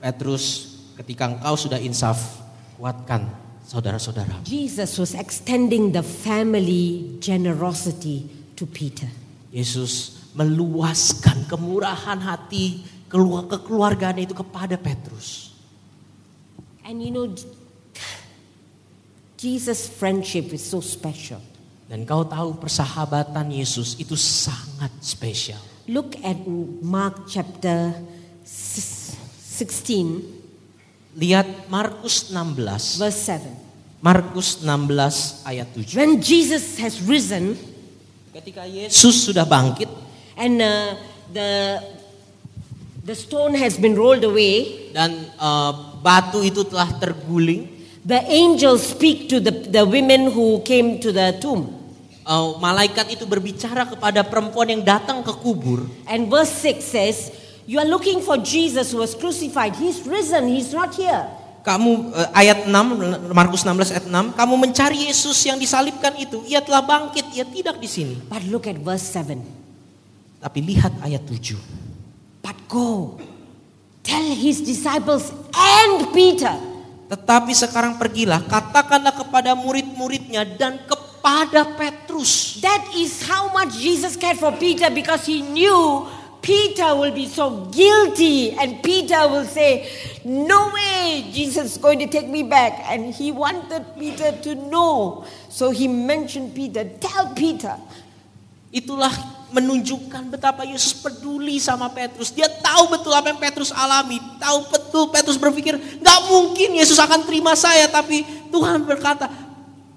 Petrus, ketika engkau sudah insaf, kuatkan saudara-saudara. Jesus was extending the family generosity to Peter. Yesus meluaskan kemurahan hati kelu- kekeluargaan itu kepada Petrus. And you know, Jesus' friendship is so special. Dan kau tahu persahabatan Yesus itu sangat spesial. Look at Mark chapter s- 16, Lihat Markus 16. verse 7. Markus 16 ayat 7. When Jesus has risen Ketika Yesus sudah bangkit and uh, the, the stone has been rolled away, dan eh, batu itu telah terguling, the angels speak to the, the women who came to the tomb. Eh, malaikat itu berbicara kepada perempuan yang datang ke kubur. And verse 6 says, You are looking for Jesus who was crucified. He's risen, he's not here. Kamu eh, ayat 6 Markus 16 ayat 6, kamu mencari Yesus yang disalibkan itu, ia telah bangkit, ia tidak di sini. But look at verse 7. Tapi lihat ayat 7. But go, tell his disciples and Peter. Tetapi sekarang pergilah, katakanlah kepada murid-muridnya dan kepada Petrus. That is how much Jesus cared for Peter because he knew Peter will be so guilty and Peter will say, No way, Jesus is going to take me back. And he wanted Peter to know. So he mentioned Peter, Tell Peter. Itulah menunjukkan betapa Yesus peduli sama Petrus. Dia tahu betul apa yang Petrus alami. Tahu betul Petrus berpikir, nggak mungkin Yesus akan terima saya. Tapi Tuhan berkata,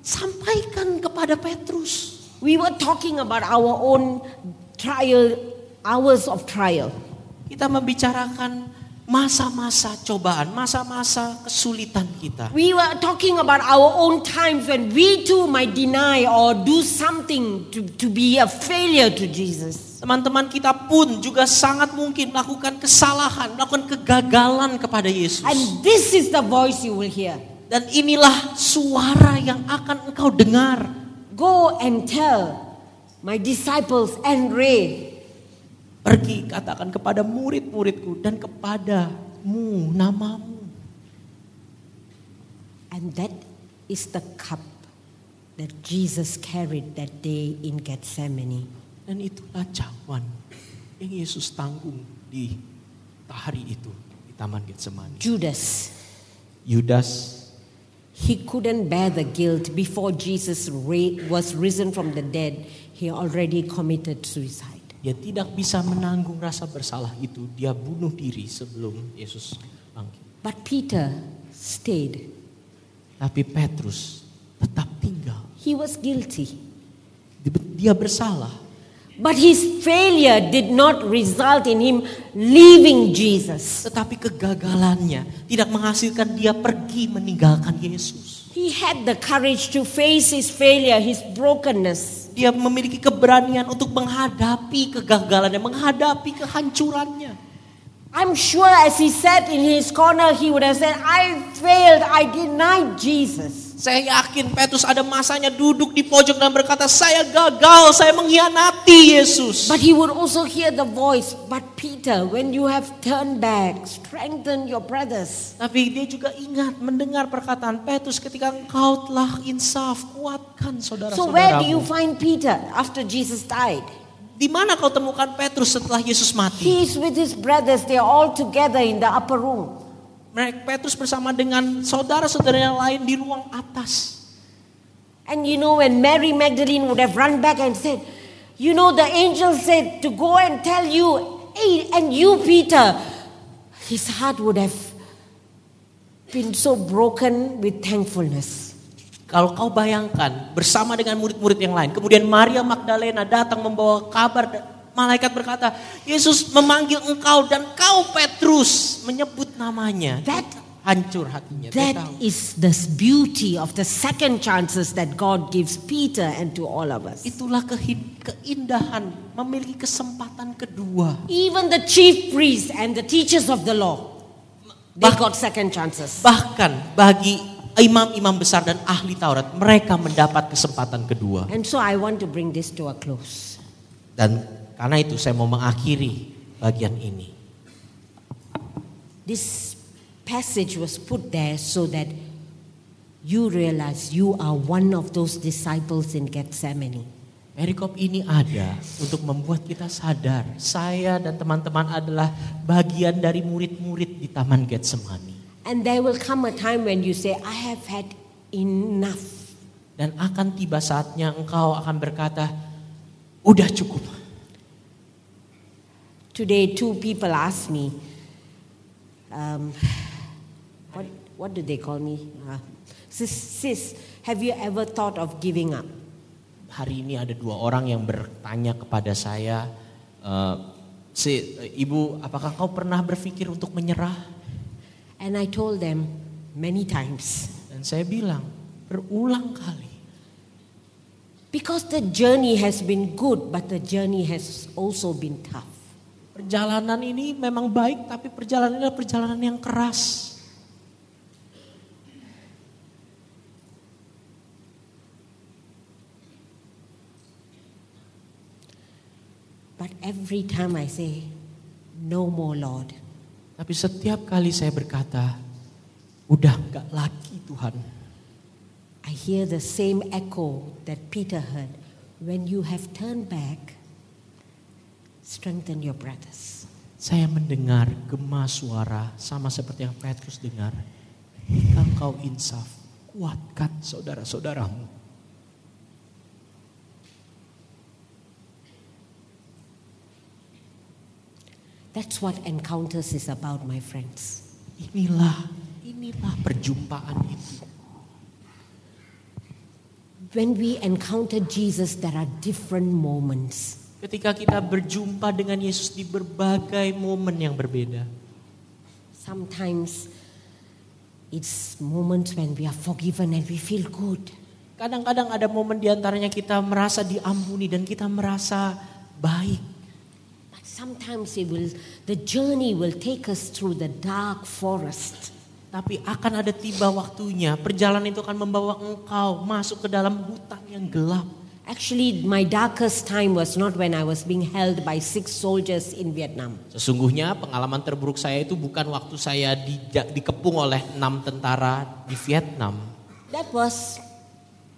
sampaikan kepada Petrus. We were talking about our own trial, hours of trial. Kita membicarakan masa-masa cobaan, masa-masa kesulitan kita. We were talking about our own times when we too might deny or do something to, to be a failure to Jesus. Teman-teman kita pun juga sangat mungkin melakukan kesalahan, melakukan kegagalan kepada Yesus. And this is the voice you will hear. Dan inilah suara yang akan engkau dengar. Go and tell my disciples and Ray. Pergi katakan kepada murid-muridku dan kepadamu namamu. And that is the cup that Jesus carried that day in Gethsemane. Dan itulah cawan yang Yesus tanggung di hari itu di Taman Getsemani. Judas, Yudas he couldn't bear the guilt before Jesus was risen from the dead. He already committed suicide. dia tidak bisa menanggung rasa bersalah itu. Dia bunuh diri sebelum Yesus bangkit. But Peter stayed. Tapi Petrus tetap tinggal. He was guilty. Dia bersalah. But his failure did not result in him leaving Jesus. Tetapi kegagalannya tidak menghasilkan dia pergi meninggalkan Yesus. He had the courage to face his failure, his brokenness. Dia memiliki keberanian untuk menghadapi kegagalannya, menghadapi kehancurannya. I'm sure as he sat in his corner, he would have said, I failed, I denied Jesus. Saya yakin Petrus ada masanya duduk di pojok dan berkata, saya gagal, saya mengkhianati Yesus. But he would also hear the voice, but Peter, when you have turned back, strengthen your brothers. Tapi dia juga ingat mendengar perkataan Petrus ketika engkau telah insaf, kuatkan So where do you saudara-saudaramu. find Peter after Jesus died? Di mana kau temukan Petrus setelah Yesus mati? He's with his brothers, they're all together in the upper room. Mereka Petrus bersama dengan saudara-saudara yang lain di ruang atas. And you know, when Mary Magdalene would have run back and said, You know, the angel said to go and tell you, hey, and you, Peter, his heart would have been so broken with thankfulness. Kalau kau bayangkan bersama dengan murid-murid yang lain, kemudian Maria Magdalena datang membawa kabar malaikat berkata, Yesus memanggil engkau dan kau Petrus menyebut namanya. That- hancur hatinya. That is the beauty of the second chances that God gives Peter and to all of us. Itulah keindahan memiliki kesempatan kedua. Even the chief priests and the teachers of the law, they Bah- got second chances. Bahkan bagi imam-imam besar dan ahli Taurat, mereka mendapat kesempatan kedua. And so I want to bring this to a close. Dan karena itu saya mau mengakhiri bagian ini. This passage was put there so that you realize you are one of those disciples in Gethsemane. Perikop ini ada untuk membuat kita sadar, saya dan teman-teman adalah bagian dari murid-murid di Taman Getsemani. And there will come a time when you say, I have had enough. Dan akan tiba saatnya engkau akan berkata, udah cukup. Today, two people asked me, um, what, do they call me? Uh, sis, sis, have you ever thought of giving up? Hari ini ada dua orang yang bertanya kepada saya, "Eh, si ibu, apakah kau pernah berpikir untuk menyerah? And I told them many times. Dan saya bilang, berulang kali. Because the journey has been good, but the journey has also been tough. Perjalanan ini memang baik, tapi perjalanan ini adalah perjalanan yang keras. But every time I say, No more, Lord, Tapi setiap kali saya berkata, udah nggak lagi Tuhan. I hear the same echo that Peter heard. When you have turned back, strengthen your brothers. Saya mendengar gema suara sama seperti yang Petrus dengar. Jika engkau insaf, kuatkan saudara-saudaramu. That's what encounters is about, my friends. Inilah, inilah perjumpaan itu. When we encounter Jesus, there are different moments. Ketika kita berjumpa dengan Yesus di berbagai momen yang berbeda. Sometimes it's moments when we are forgiven and we feel good. Kadang-kadang ada momen di antaranya kita merasa diampuni dan kita merasa baik. Sometimes it will, the journey will take us through the dark forest. Tapi akan ada tiba waktunya, perjalanan itu akan membawa engkau masuk ke dalam hutan yang gelap. Actually, my darkest time was not when I was being held by six soldiers in Vietnam. Sesungguhnya pengalaman terburuk saya itu bukan waktu saya di- dikepung oleh enam tentara di Vietnam. That was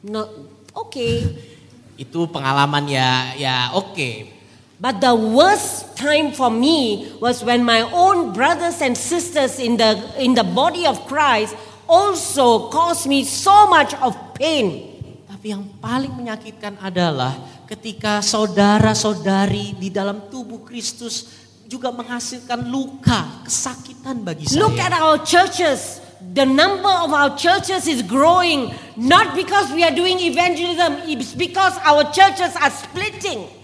not okay. Itu pengalaman ya ya oke. But the worst time for me was when my own brothers and sisters in the, in the body of Christ also caused me so much of pain. Tapi yang paling menyakitkan adalah ketika saudara-saudari di dalam tubuh Kristus juga menghasilkan luka, kesakitan bagi saya. Look at our churches. The number of our churches is growing not because we are doing evangelism, it's because our churches are splitting.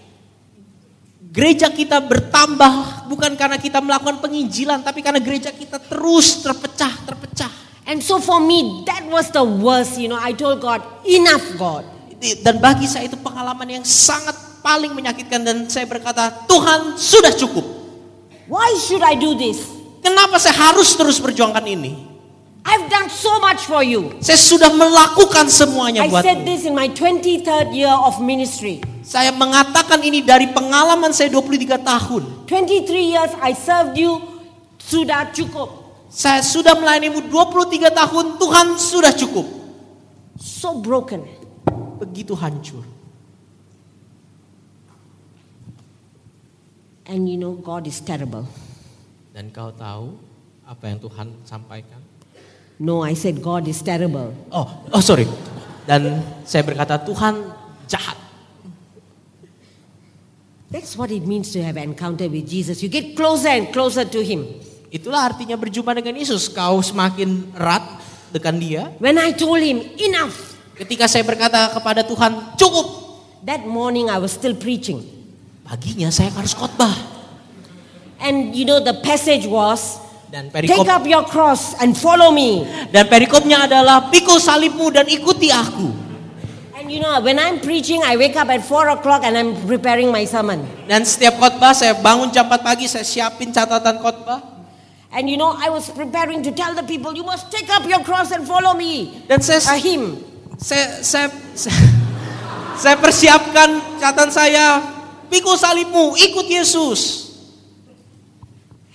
Gereja kita bertambah bukan karena kita melakukan penginjilan, tapi karena gereja kita terus terpecah, terpecah. And so for me, that was the worst. You know, I told God, enough, God. Dan bagi saya itu pengalaman yang sangat paling menyakitkan dan saya berkata, Tuhan sudah cukup. Why should I do this? Kenapa saya harus terus perjuangkan ini? I've done so much for you. Saya sudah melakukan semuanya I buat said this in my 23rd year of ministry. Saya mengatakan ini dari pengalaman saya 23 tahun. 23 years I served you, sudah cukup. Saya sudah melayanimu 23 tahun, Tuhan sudah cukup. So broken. Begitu hancur. And you know, God is terrible. Dan kau tahu apa yang Tuhan sampaikan? No, I said God is terrible. Oh, oh sorry. Dan saya berkata Tuhan jahat. That's what it means to have an encounter with Jesus. You get closer and closer to Him. Itulah artinya berjumpa dengan Yesus. Kau semakin erat dengan dia. When I told Him, enough, Ketika saya berkata kepada Tuhan, cukup. that morning I was still preaching. Paginya saya harus khotbah. And you know, the passage was, Dan Take perikop up your cross and follow me. dan perikopnya adalah pikul salibmu dan ikuti aku. And you know, when I'm preaching, I wake up at 4 o'clock and I'm preparing my sermon. Dan setiap khotbah saya bangun jam 4 pagi saya siapin catatan khotbah. And you know, I was preparing to tell the people, you must take up your cross and follow me. Dan saya A hymn. saya saya, saya, saya persiapkan catatan saya pikul salibmu, ikut Yesus.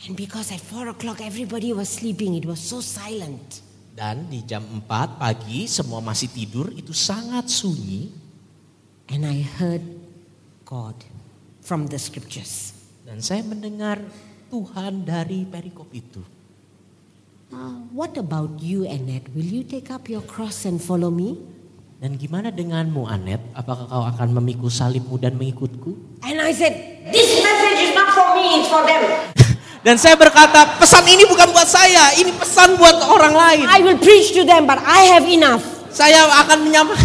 And because at 4 o'clock everybody was sleeping, it was so silent. Dan di jam 4 pagi semua masih tidur itu sangat sunyi And I heard God from the scriptures. dan saya mendengar Tuhan dari perikop itu. Uh, what about you, Annette? Will you take up your cross and follow me? Dan gimana denganmu Anet? Apakah kau akan memikul salibmu dan mengikutku? And I said, This message is not for me, it's for them. Dan saya berkata, pesan ini bukan buat saya, ini pesan buat orang lain. I will preach to them, but I have enough. Saya akan menyampaikan,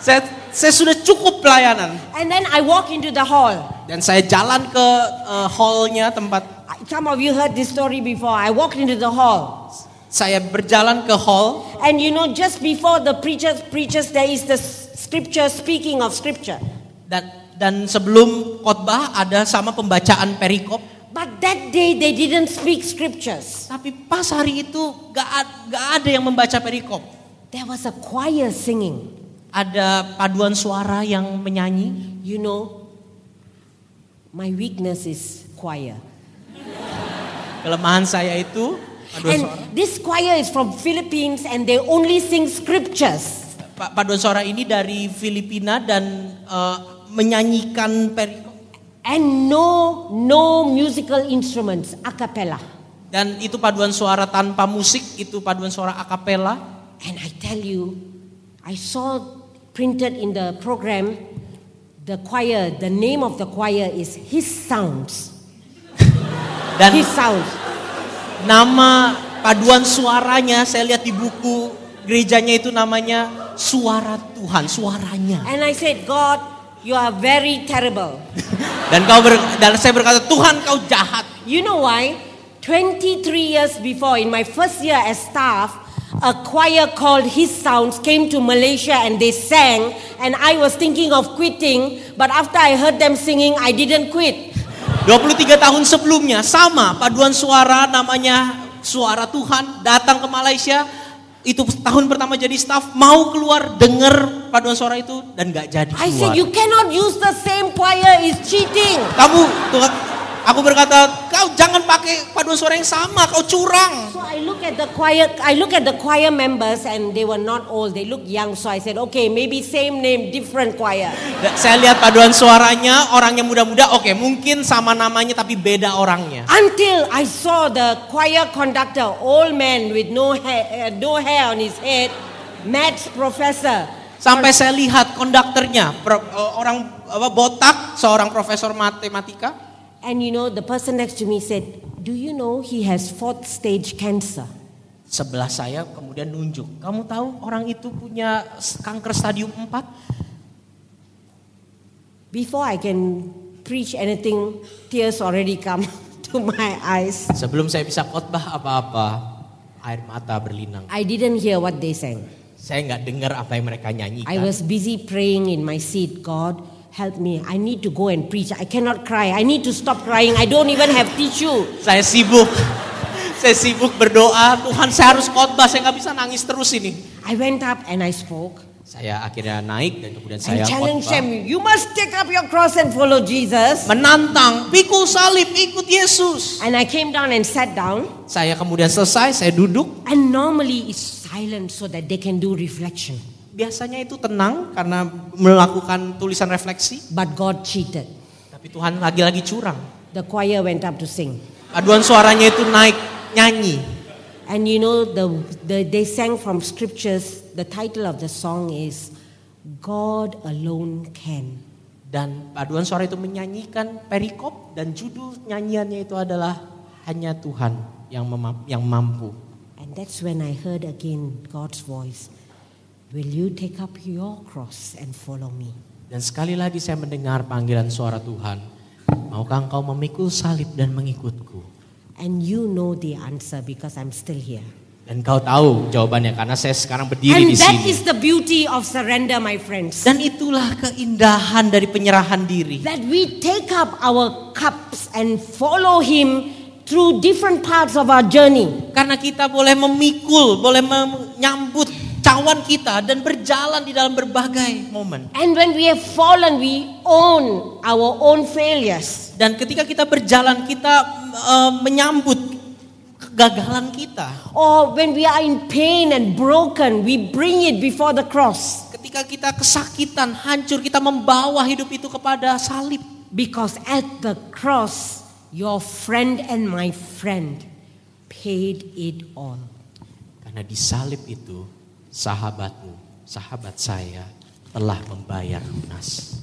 saya, saya sudah cukup pelayanan. And then I walk into the hall. Dan saya jalan ke eh, hallnya tempat I- Some of you heard this story before. I walked into the hall. saya berjalan ke hall And you know, just before the preachers preaches, there is the scripture speaking of scripture. dan dan sebelum khotbah ada sama pembacaan perikop. But that day they didn't speak scriptures. Tapi pas hari itu gak, gak ada yang membaca perikop. There was a choir singing. Ada paduan suara yang menyanyi. You know, my weakness is choir. Kelemahan saya itu paduan And suara. this choir is from Philippines and they only sing scriptures. Pa- Paduan suara ini dari Filipina dan eh, menyanyikan perikop. And no, no musical instruments, a cappella. Dan itu paduan suara tanpa musik, itu paduan suara akapela. And I tell you, I saw printed in the program, the choir, the name of the choir is His Sounds. Dan His Sounds. nama paduan suaranya saya lihat di buku gerejanya itu namanya Suara Tuhan, suaranya. And I said, God, you are very terrible. Dan kau ber, dan saya berkata, Tuhan kau jahat. You know why? 23 years before, in my first year as staff, a choir called His Sounds came to Malaysia and they sang, and I was thinking of quitting, but after I heard them singing, I didn't quit. 23 tahun sebelumnya sama paduan suara namanya Suara Tuhan datang ke Malaysia itu tahun pertama jadi staff mau keluar denger paduan suara itu dan gak jadi I said, keluar. You cannot use the same choir, it's cheating. Kamu Tuhan, aku berkata kau jangan pakai paduan suara yang sama, kau curang. So I look at the choir, I look at the choir members, and they were not old, they look young. So I said, Okay, maybe same name, different choir. Da- Saya lihat paduan suaranya orangnya muda-muda, oke mungkin sama namanya tapi beda orangnya. Until I saw the choir conductor, old man with no hair, uh, no hair on his head, maths professor. Sampai saya lihat konduktornya eh, orang apa, botak, seorang profesor matematika. And you know, the person next to me said, Do you know he has fourth stage cancer? Sebelah saya kemudian nunjuk, kamu tahu orang itu punya kanker stadium 4? Before I can preach anything, tears already come to my eyes. Sebelum saya bisa khotbah apa-apa, air mata berlinang. I didn't hear what they sang. Saya nggak dengar apa yang mereka I nyanyikan. was busy praying in my seat. God, help me. I need to go and preach. I cannot cry. I need to stop crying. I don't even have tissue. Saya sibuk, Saya sibuk berdoa, Tuhan saya harus khotbah, saya nggak bisa nangis terus ini. I went up and I spoke. Saya akhirnya naik dan kemudian saya challenged khotbah. them, you must take up your cross and follow Jesus. Menantang, pikul salib, ikut Yesus. And I came down and sat down. Saya kemudian selesai, saya duduk. And normally it's silent so that they can do reflection. Biasanya itu tenang karena melakukan tulisan refleksi. But God cheated. Tapi Tuhan lagi-lagi curang. The choir went up to sing. Paduan suaranya itu naik, nyanyi. And you know, the, the, they sang from scriptures. The title of the song is God Alone Can. Dan paduan suara itu menyanyikan perikop dan judul nyanyiannya itu adalah hanya Tuhan yang yang mampu. And that's when I heard again God's voice Will you take up your cross and follow me? Dan sekali lagi saya mendengar panggilan suara Tuhan. Maukah engkau memikul salib dan mengikutku? And you know the answer because I'm still here. Dan kau tahu jawabannya karena saya sekarang berdiri And di that sini. is the beauty of surrender, my friends. Dan itulah keindahan dari penyerahan diri. That we take up our cups and follow Him through different parts of our journey. Karena kita boleh memikul, boleh menyambut cawan kita dan berjalan di dalam berbagai momen. And when we have fallen, we own our own failures. Dan ketika kita berjalan, kita eh, menyambut kegagalan kita. Or when we are in pain and broken, we bring it before the cross. Ketika kita kesakitan, hancur, kita membawa hidup itu kepada salib. Because at the cross, your friend and my friend paid it all. Karena di salib itu, sahabatmu, sahabat saya telah membayar lunas.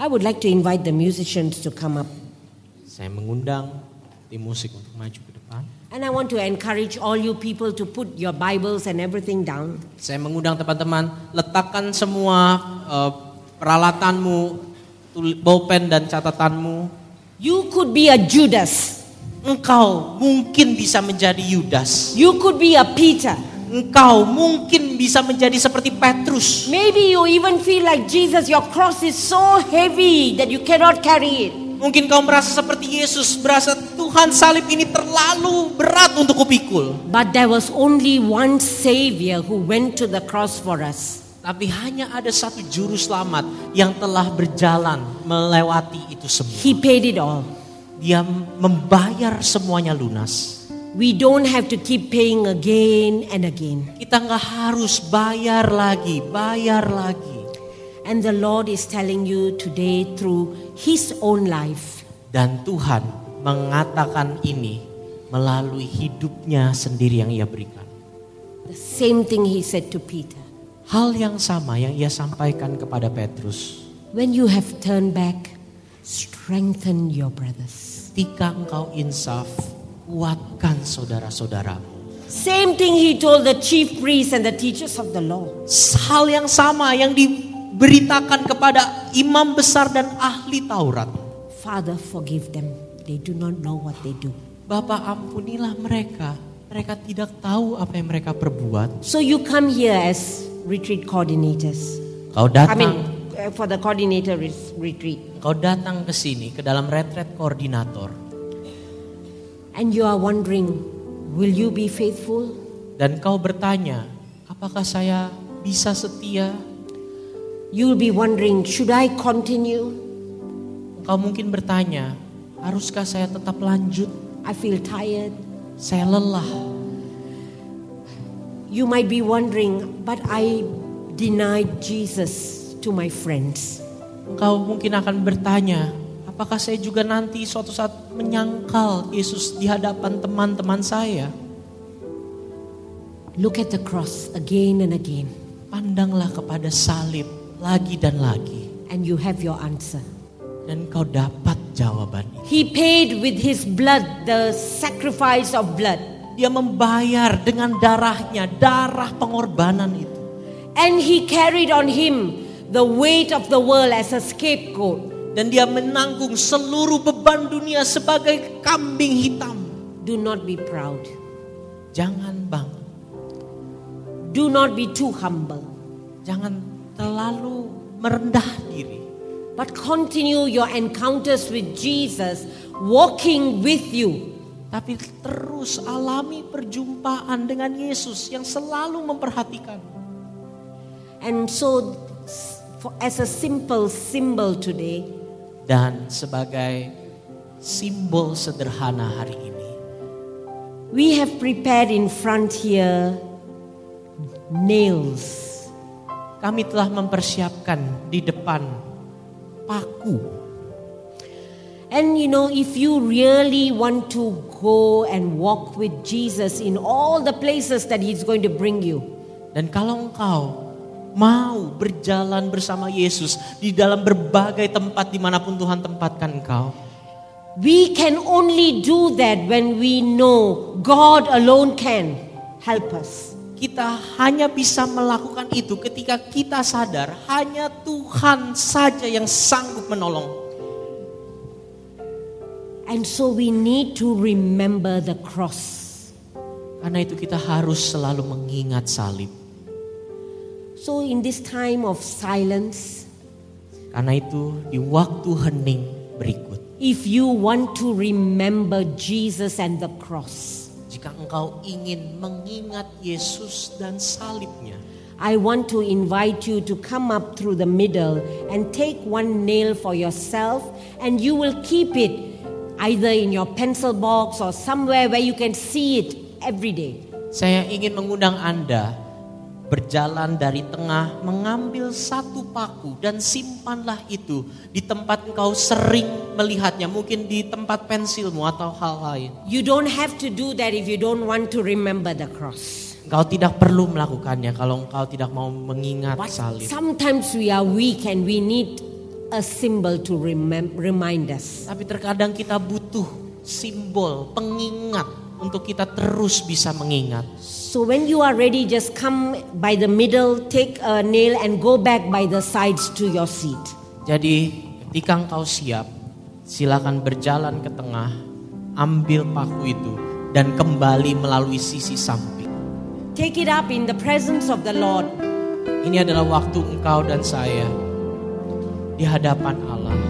I would like to invite the musicians to come up. Saya mengundang tim musik untuk maju ke depan. And I want to encourage all you people to put your Bibles and everything down. Saya mengundang teman-teman letakkan semua eh, peralatanmu, bolpen dan catatanmu. You could be a Judas. Engkau mungkin bisa menjadi Yudas. You could be a Peter. Engkau mungkin bisa menjadi seperti Petrus. Maybe you even feel like Jesus, your cross is so heavy that you cannot carry it. Mungkin kau merasa seperti Yesus, berasa Tuhan salib ini terlalu berat untuk kupikul. But there was only one Savior who went to the cross for us. Tapi hanya ada satu juru selamat yang telah berjalan melewati itu semua. He paid it all. Dia membayar semuanya lunas. We don't have to keep paying again and again. Kita nggak harus bayar lagi, bayar lagi. And the Lord is telling you today through His own life Dan Tuhan mengatakan ini melalui hidupnya sendiri yang ia berikan. the same thing He said to Peter. Hal yang sama yang ia sampaikan kepada Petrus. When you have turned back, strengthen your brothers. Ketika engkau insaf, kuatkan saudara-saudaramu. Same thing He told the chief priests and the teachers of the law. Hal yang sama yang diberitakan kepada imam besar dan ahli Taurat. Father, forgive them. They do not know what they do. Bapak ampunilah mereka. Mereka tidak tahu apa yang mereka perbuat. So you come here as retreat coordinators. Kau I datang, mean, uh, for the coordinator retreat. kau datang ke sini ke dalam retret koordinator And you are wondering, will you be faithful? dan kau bertanya, apakah saya bisa setia? You'll be wondering, should I continue? Kau mungkin bertanya, haruskah saya tetap lanjut? I feel tired. Saya lelah. You might be wondering, but I denied Jesus to my friends. Engkau mungkin akan bertanya, apakah saya juga nanti suatu saat menyangkal Yesus di hadapan teman-teman saya? Look at the cross again and again, Pandanglah kepada salib lagi dan lagi. and you have your answer. Dan kau dapat jawaban itu. He paid with his blood the sacrifice of blood. Dia membayar dengan darahnya, darah pengorbanan itu. And he carried on him the weight of the world as a scapegoat. Dan dia menanggung seluruh beban dunia sebagai kambing hitam. Do not be proud. Jangan bang, Do not be too humble. jangan terlalu merendah diri. But continue your encounters with Jesus, walking with you Tapi terus alami perjumpaan dengan Yesus yang selalu memperhatikan. And so, for, as a simple symbol today, Dan sebagai simbol sederhana hari ini. we have prepared in front here nails. Kami telah mempersiapkan di depan paku. And you know, if you really want to go and walk with Jesus in all the places that He's going to bring you, Dan kalau engkau mau berjalan bersama Yesus di dalam berbagai tempat di mana pun Tuhan tempatkan engkau. we can only do that when we know God alone can help us. Kita hanya bisa melakukan itu ketika kita sadar hanya Tuhan saja yang sanggup menolong. And so we need to remember the cross. Karena itu kita harus selalu mengingat salib. So, in this time of silence, Karena itu di waktu hening berikut. if you want to remember Jesus and the cross, Jika engkau ingin mengingat Yesus dan salibnya. I want to invite you to come up through the middle and take one nail for yourself, and you will keep it either in your pencil box or somewhere where you can see it every day. Saya ingin mengundang Anda berjalan dari tengah, mengambil satu paku dan simpanlah itu di tempat engkau sering melihatnya, mungkin di tempat pensilmu atau hal lain. You don't have to do that if you don't want to remember the cross. Engkau tidak perlu melakukannya kalau engkau tidak mau mengingat But salib. sometimes we are weak and we need a symbol to remind us. Tapi terkadang kita butuh simbol, pengingat untuk kita terus bisa mengingat. So when you are ready, just come by the middle, take a nail, and go back by the sides to your seat. Jadi ketika engkau siap, silakan berjalan ke tengah, ambil paku itu dan kembali melalui sisi samping. Take it up in the presence of the Lord. Ini adalah waktu engkau dan saya di hadapan Allah.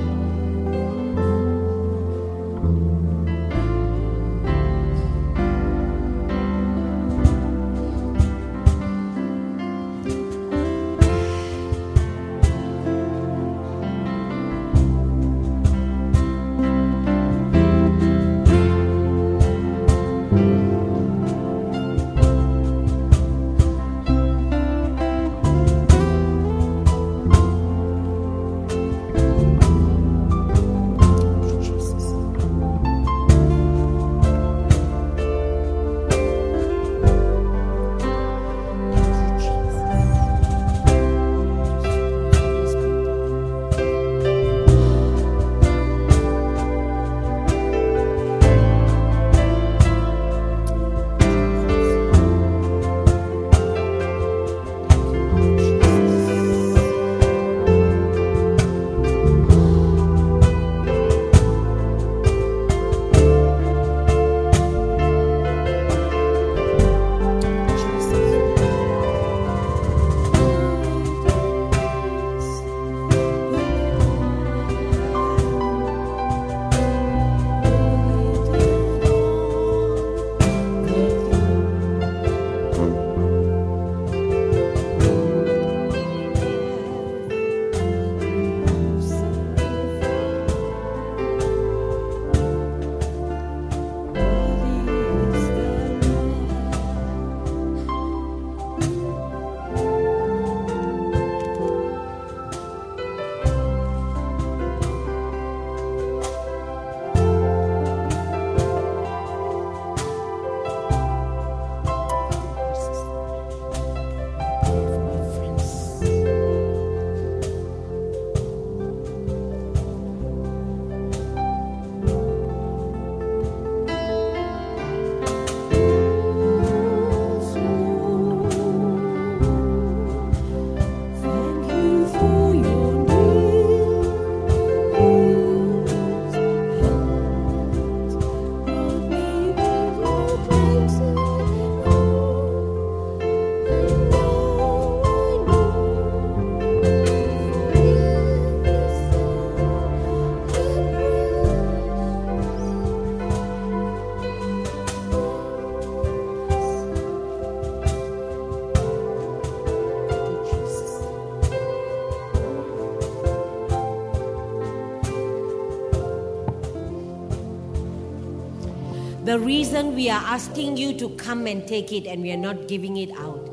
The reason we are asking you to come and take it and we are not giving it out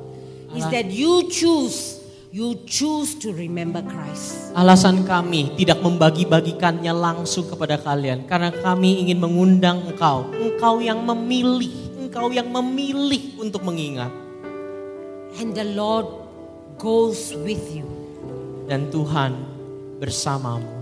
is that you choose, you choose to remember Christ. Alasan kami tidak membagi-bagikannya langsung kepada kalian karena kami ingin mengundang engkau, engkau yang memilih, engkau yang memilih untuk mengingat And the Lord goes with you. dan Tuhan bersamamu.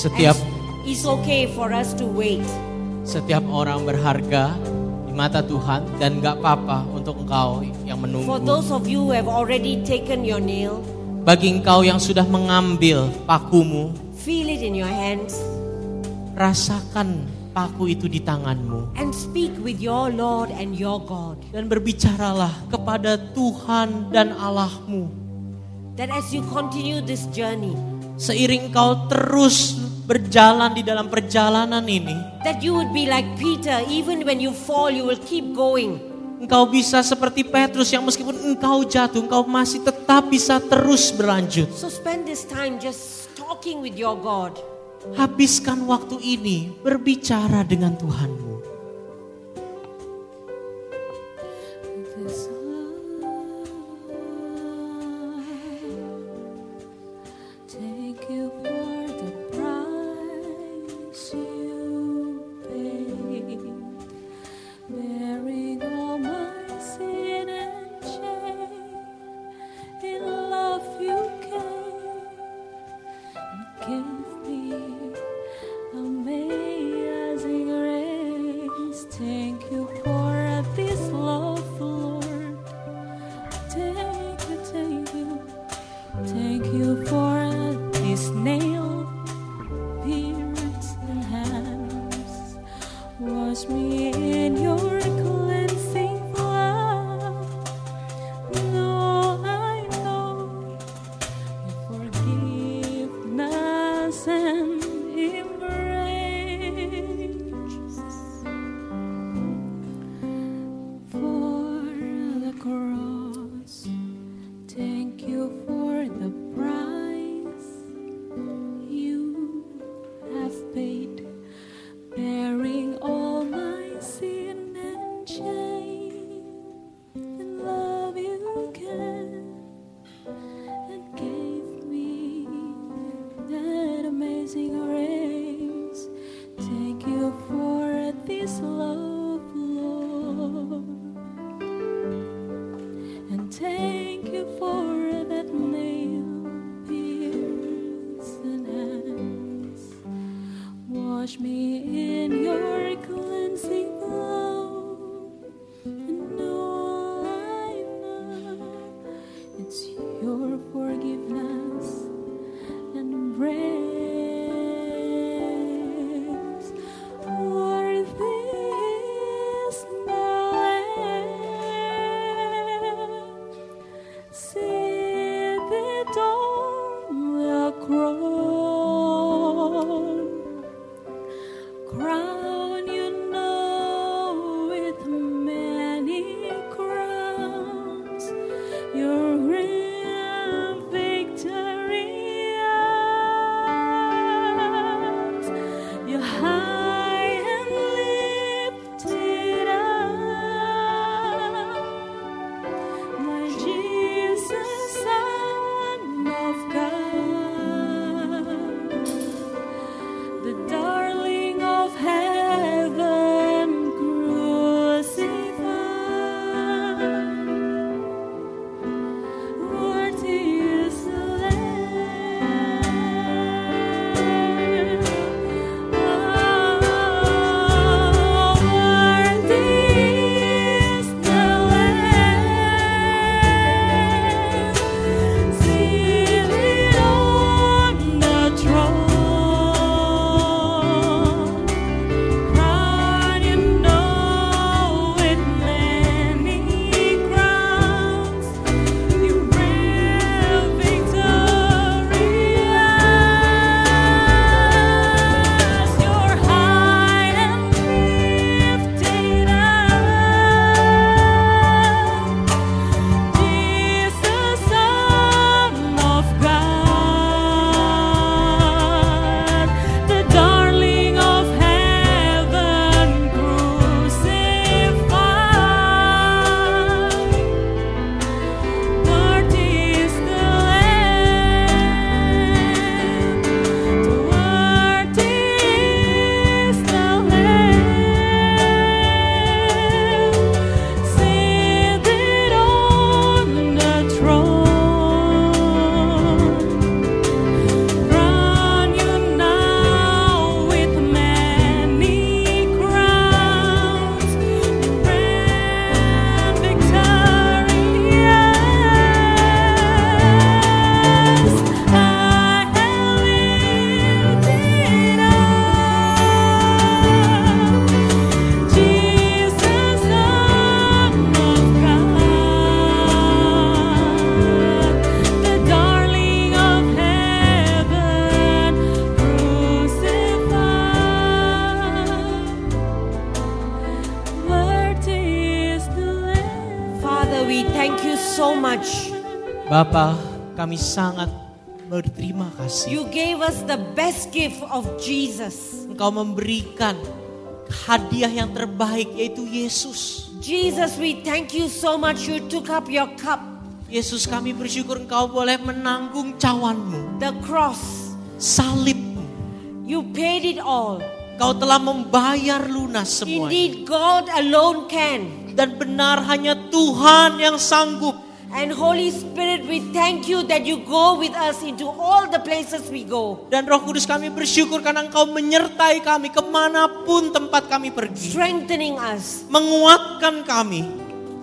Setiap And it's okay for us to wait. setiap orang berharga di mata Tuhan dan gak apa-apa untuk engkau yang For menunggu. those of you who have already taken your nail, Bagi engkau yang sudah mengambil pakumu, feel it in your hands rasakan paku itu di tanganmu and speak with your Lord and your God. dan berbicaralah kepada Tuhan dan Allahmu. That as you continue this journey, Seiring kau terus berjalan di dalam perjalanan ini, that you would be like Peter, even when you fall, you will keep going. engkau bisa seperti Petrus yang meskipun engkau jatuh, engkau masih tetap bisa terus berlanjut. So spend this time just talking with your God. Habiskan waktu ini berbicara dengan Tuhanmu. This kami sangat berterima kasih. You gave us the best gift of Jesus. Engkau memberikan hadiah yang terbaik yaitu Yesus. Jesus, we thank you so much. You took up your cup, Yesus kami bersyukur engkau boleh menanggung cawanmu, the cross. salibmu. You paid it all. Engkau telah membayar lunas semuanya. Indeed, God alone can. Dan benar hanya Tuhan yang sanggup. And Holy Spirit, we thank you that you go with us into all the places we go, Dan roh kudus kami bersyukur karena engkau menyertai kami ke mana pun tempat kami pergi. strengthening us, Menguatkan kami.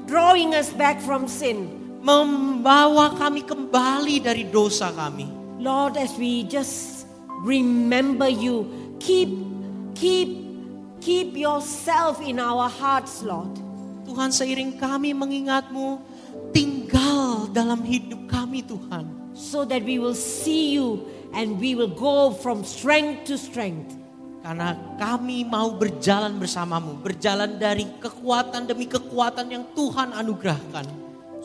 drawing us back from sin. Membawa kami kembali dari dosa kami. Lord, as we just remember you, keep, keep, keep yourself in our hearts, Lord. Tuhan seiring kami mengingatmu, tinggal dalam hidup kami Tuhan. so that we will see you and we will go from strength to strength. Karena kami mau berjalan bersamamu, berjalan dari kekuatan demi kekuatan yang Tuhan anugerahkan.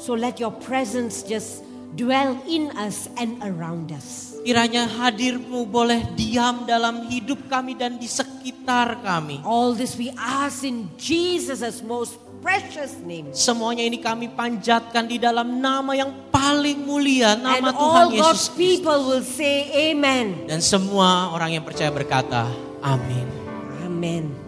So let your presence just dwell in us and around us. Kiranya hadirmu boleh diam dalam hidup kami dan di sekitar kami. All this we ask in Jesus' most precious name. Semuanya ini kami panjatkan di dalam nama yang paling mulia, And nama Tuhan all Yesus God's people will say amen. Dan semua orang yang percaya berkata, amin. Amen.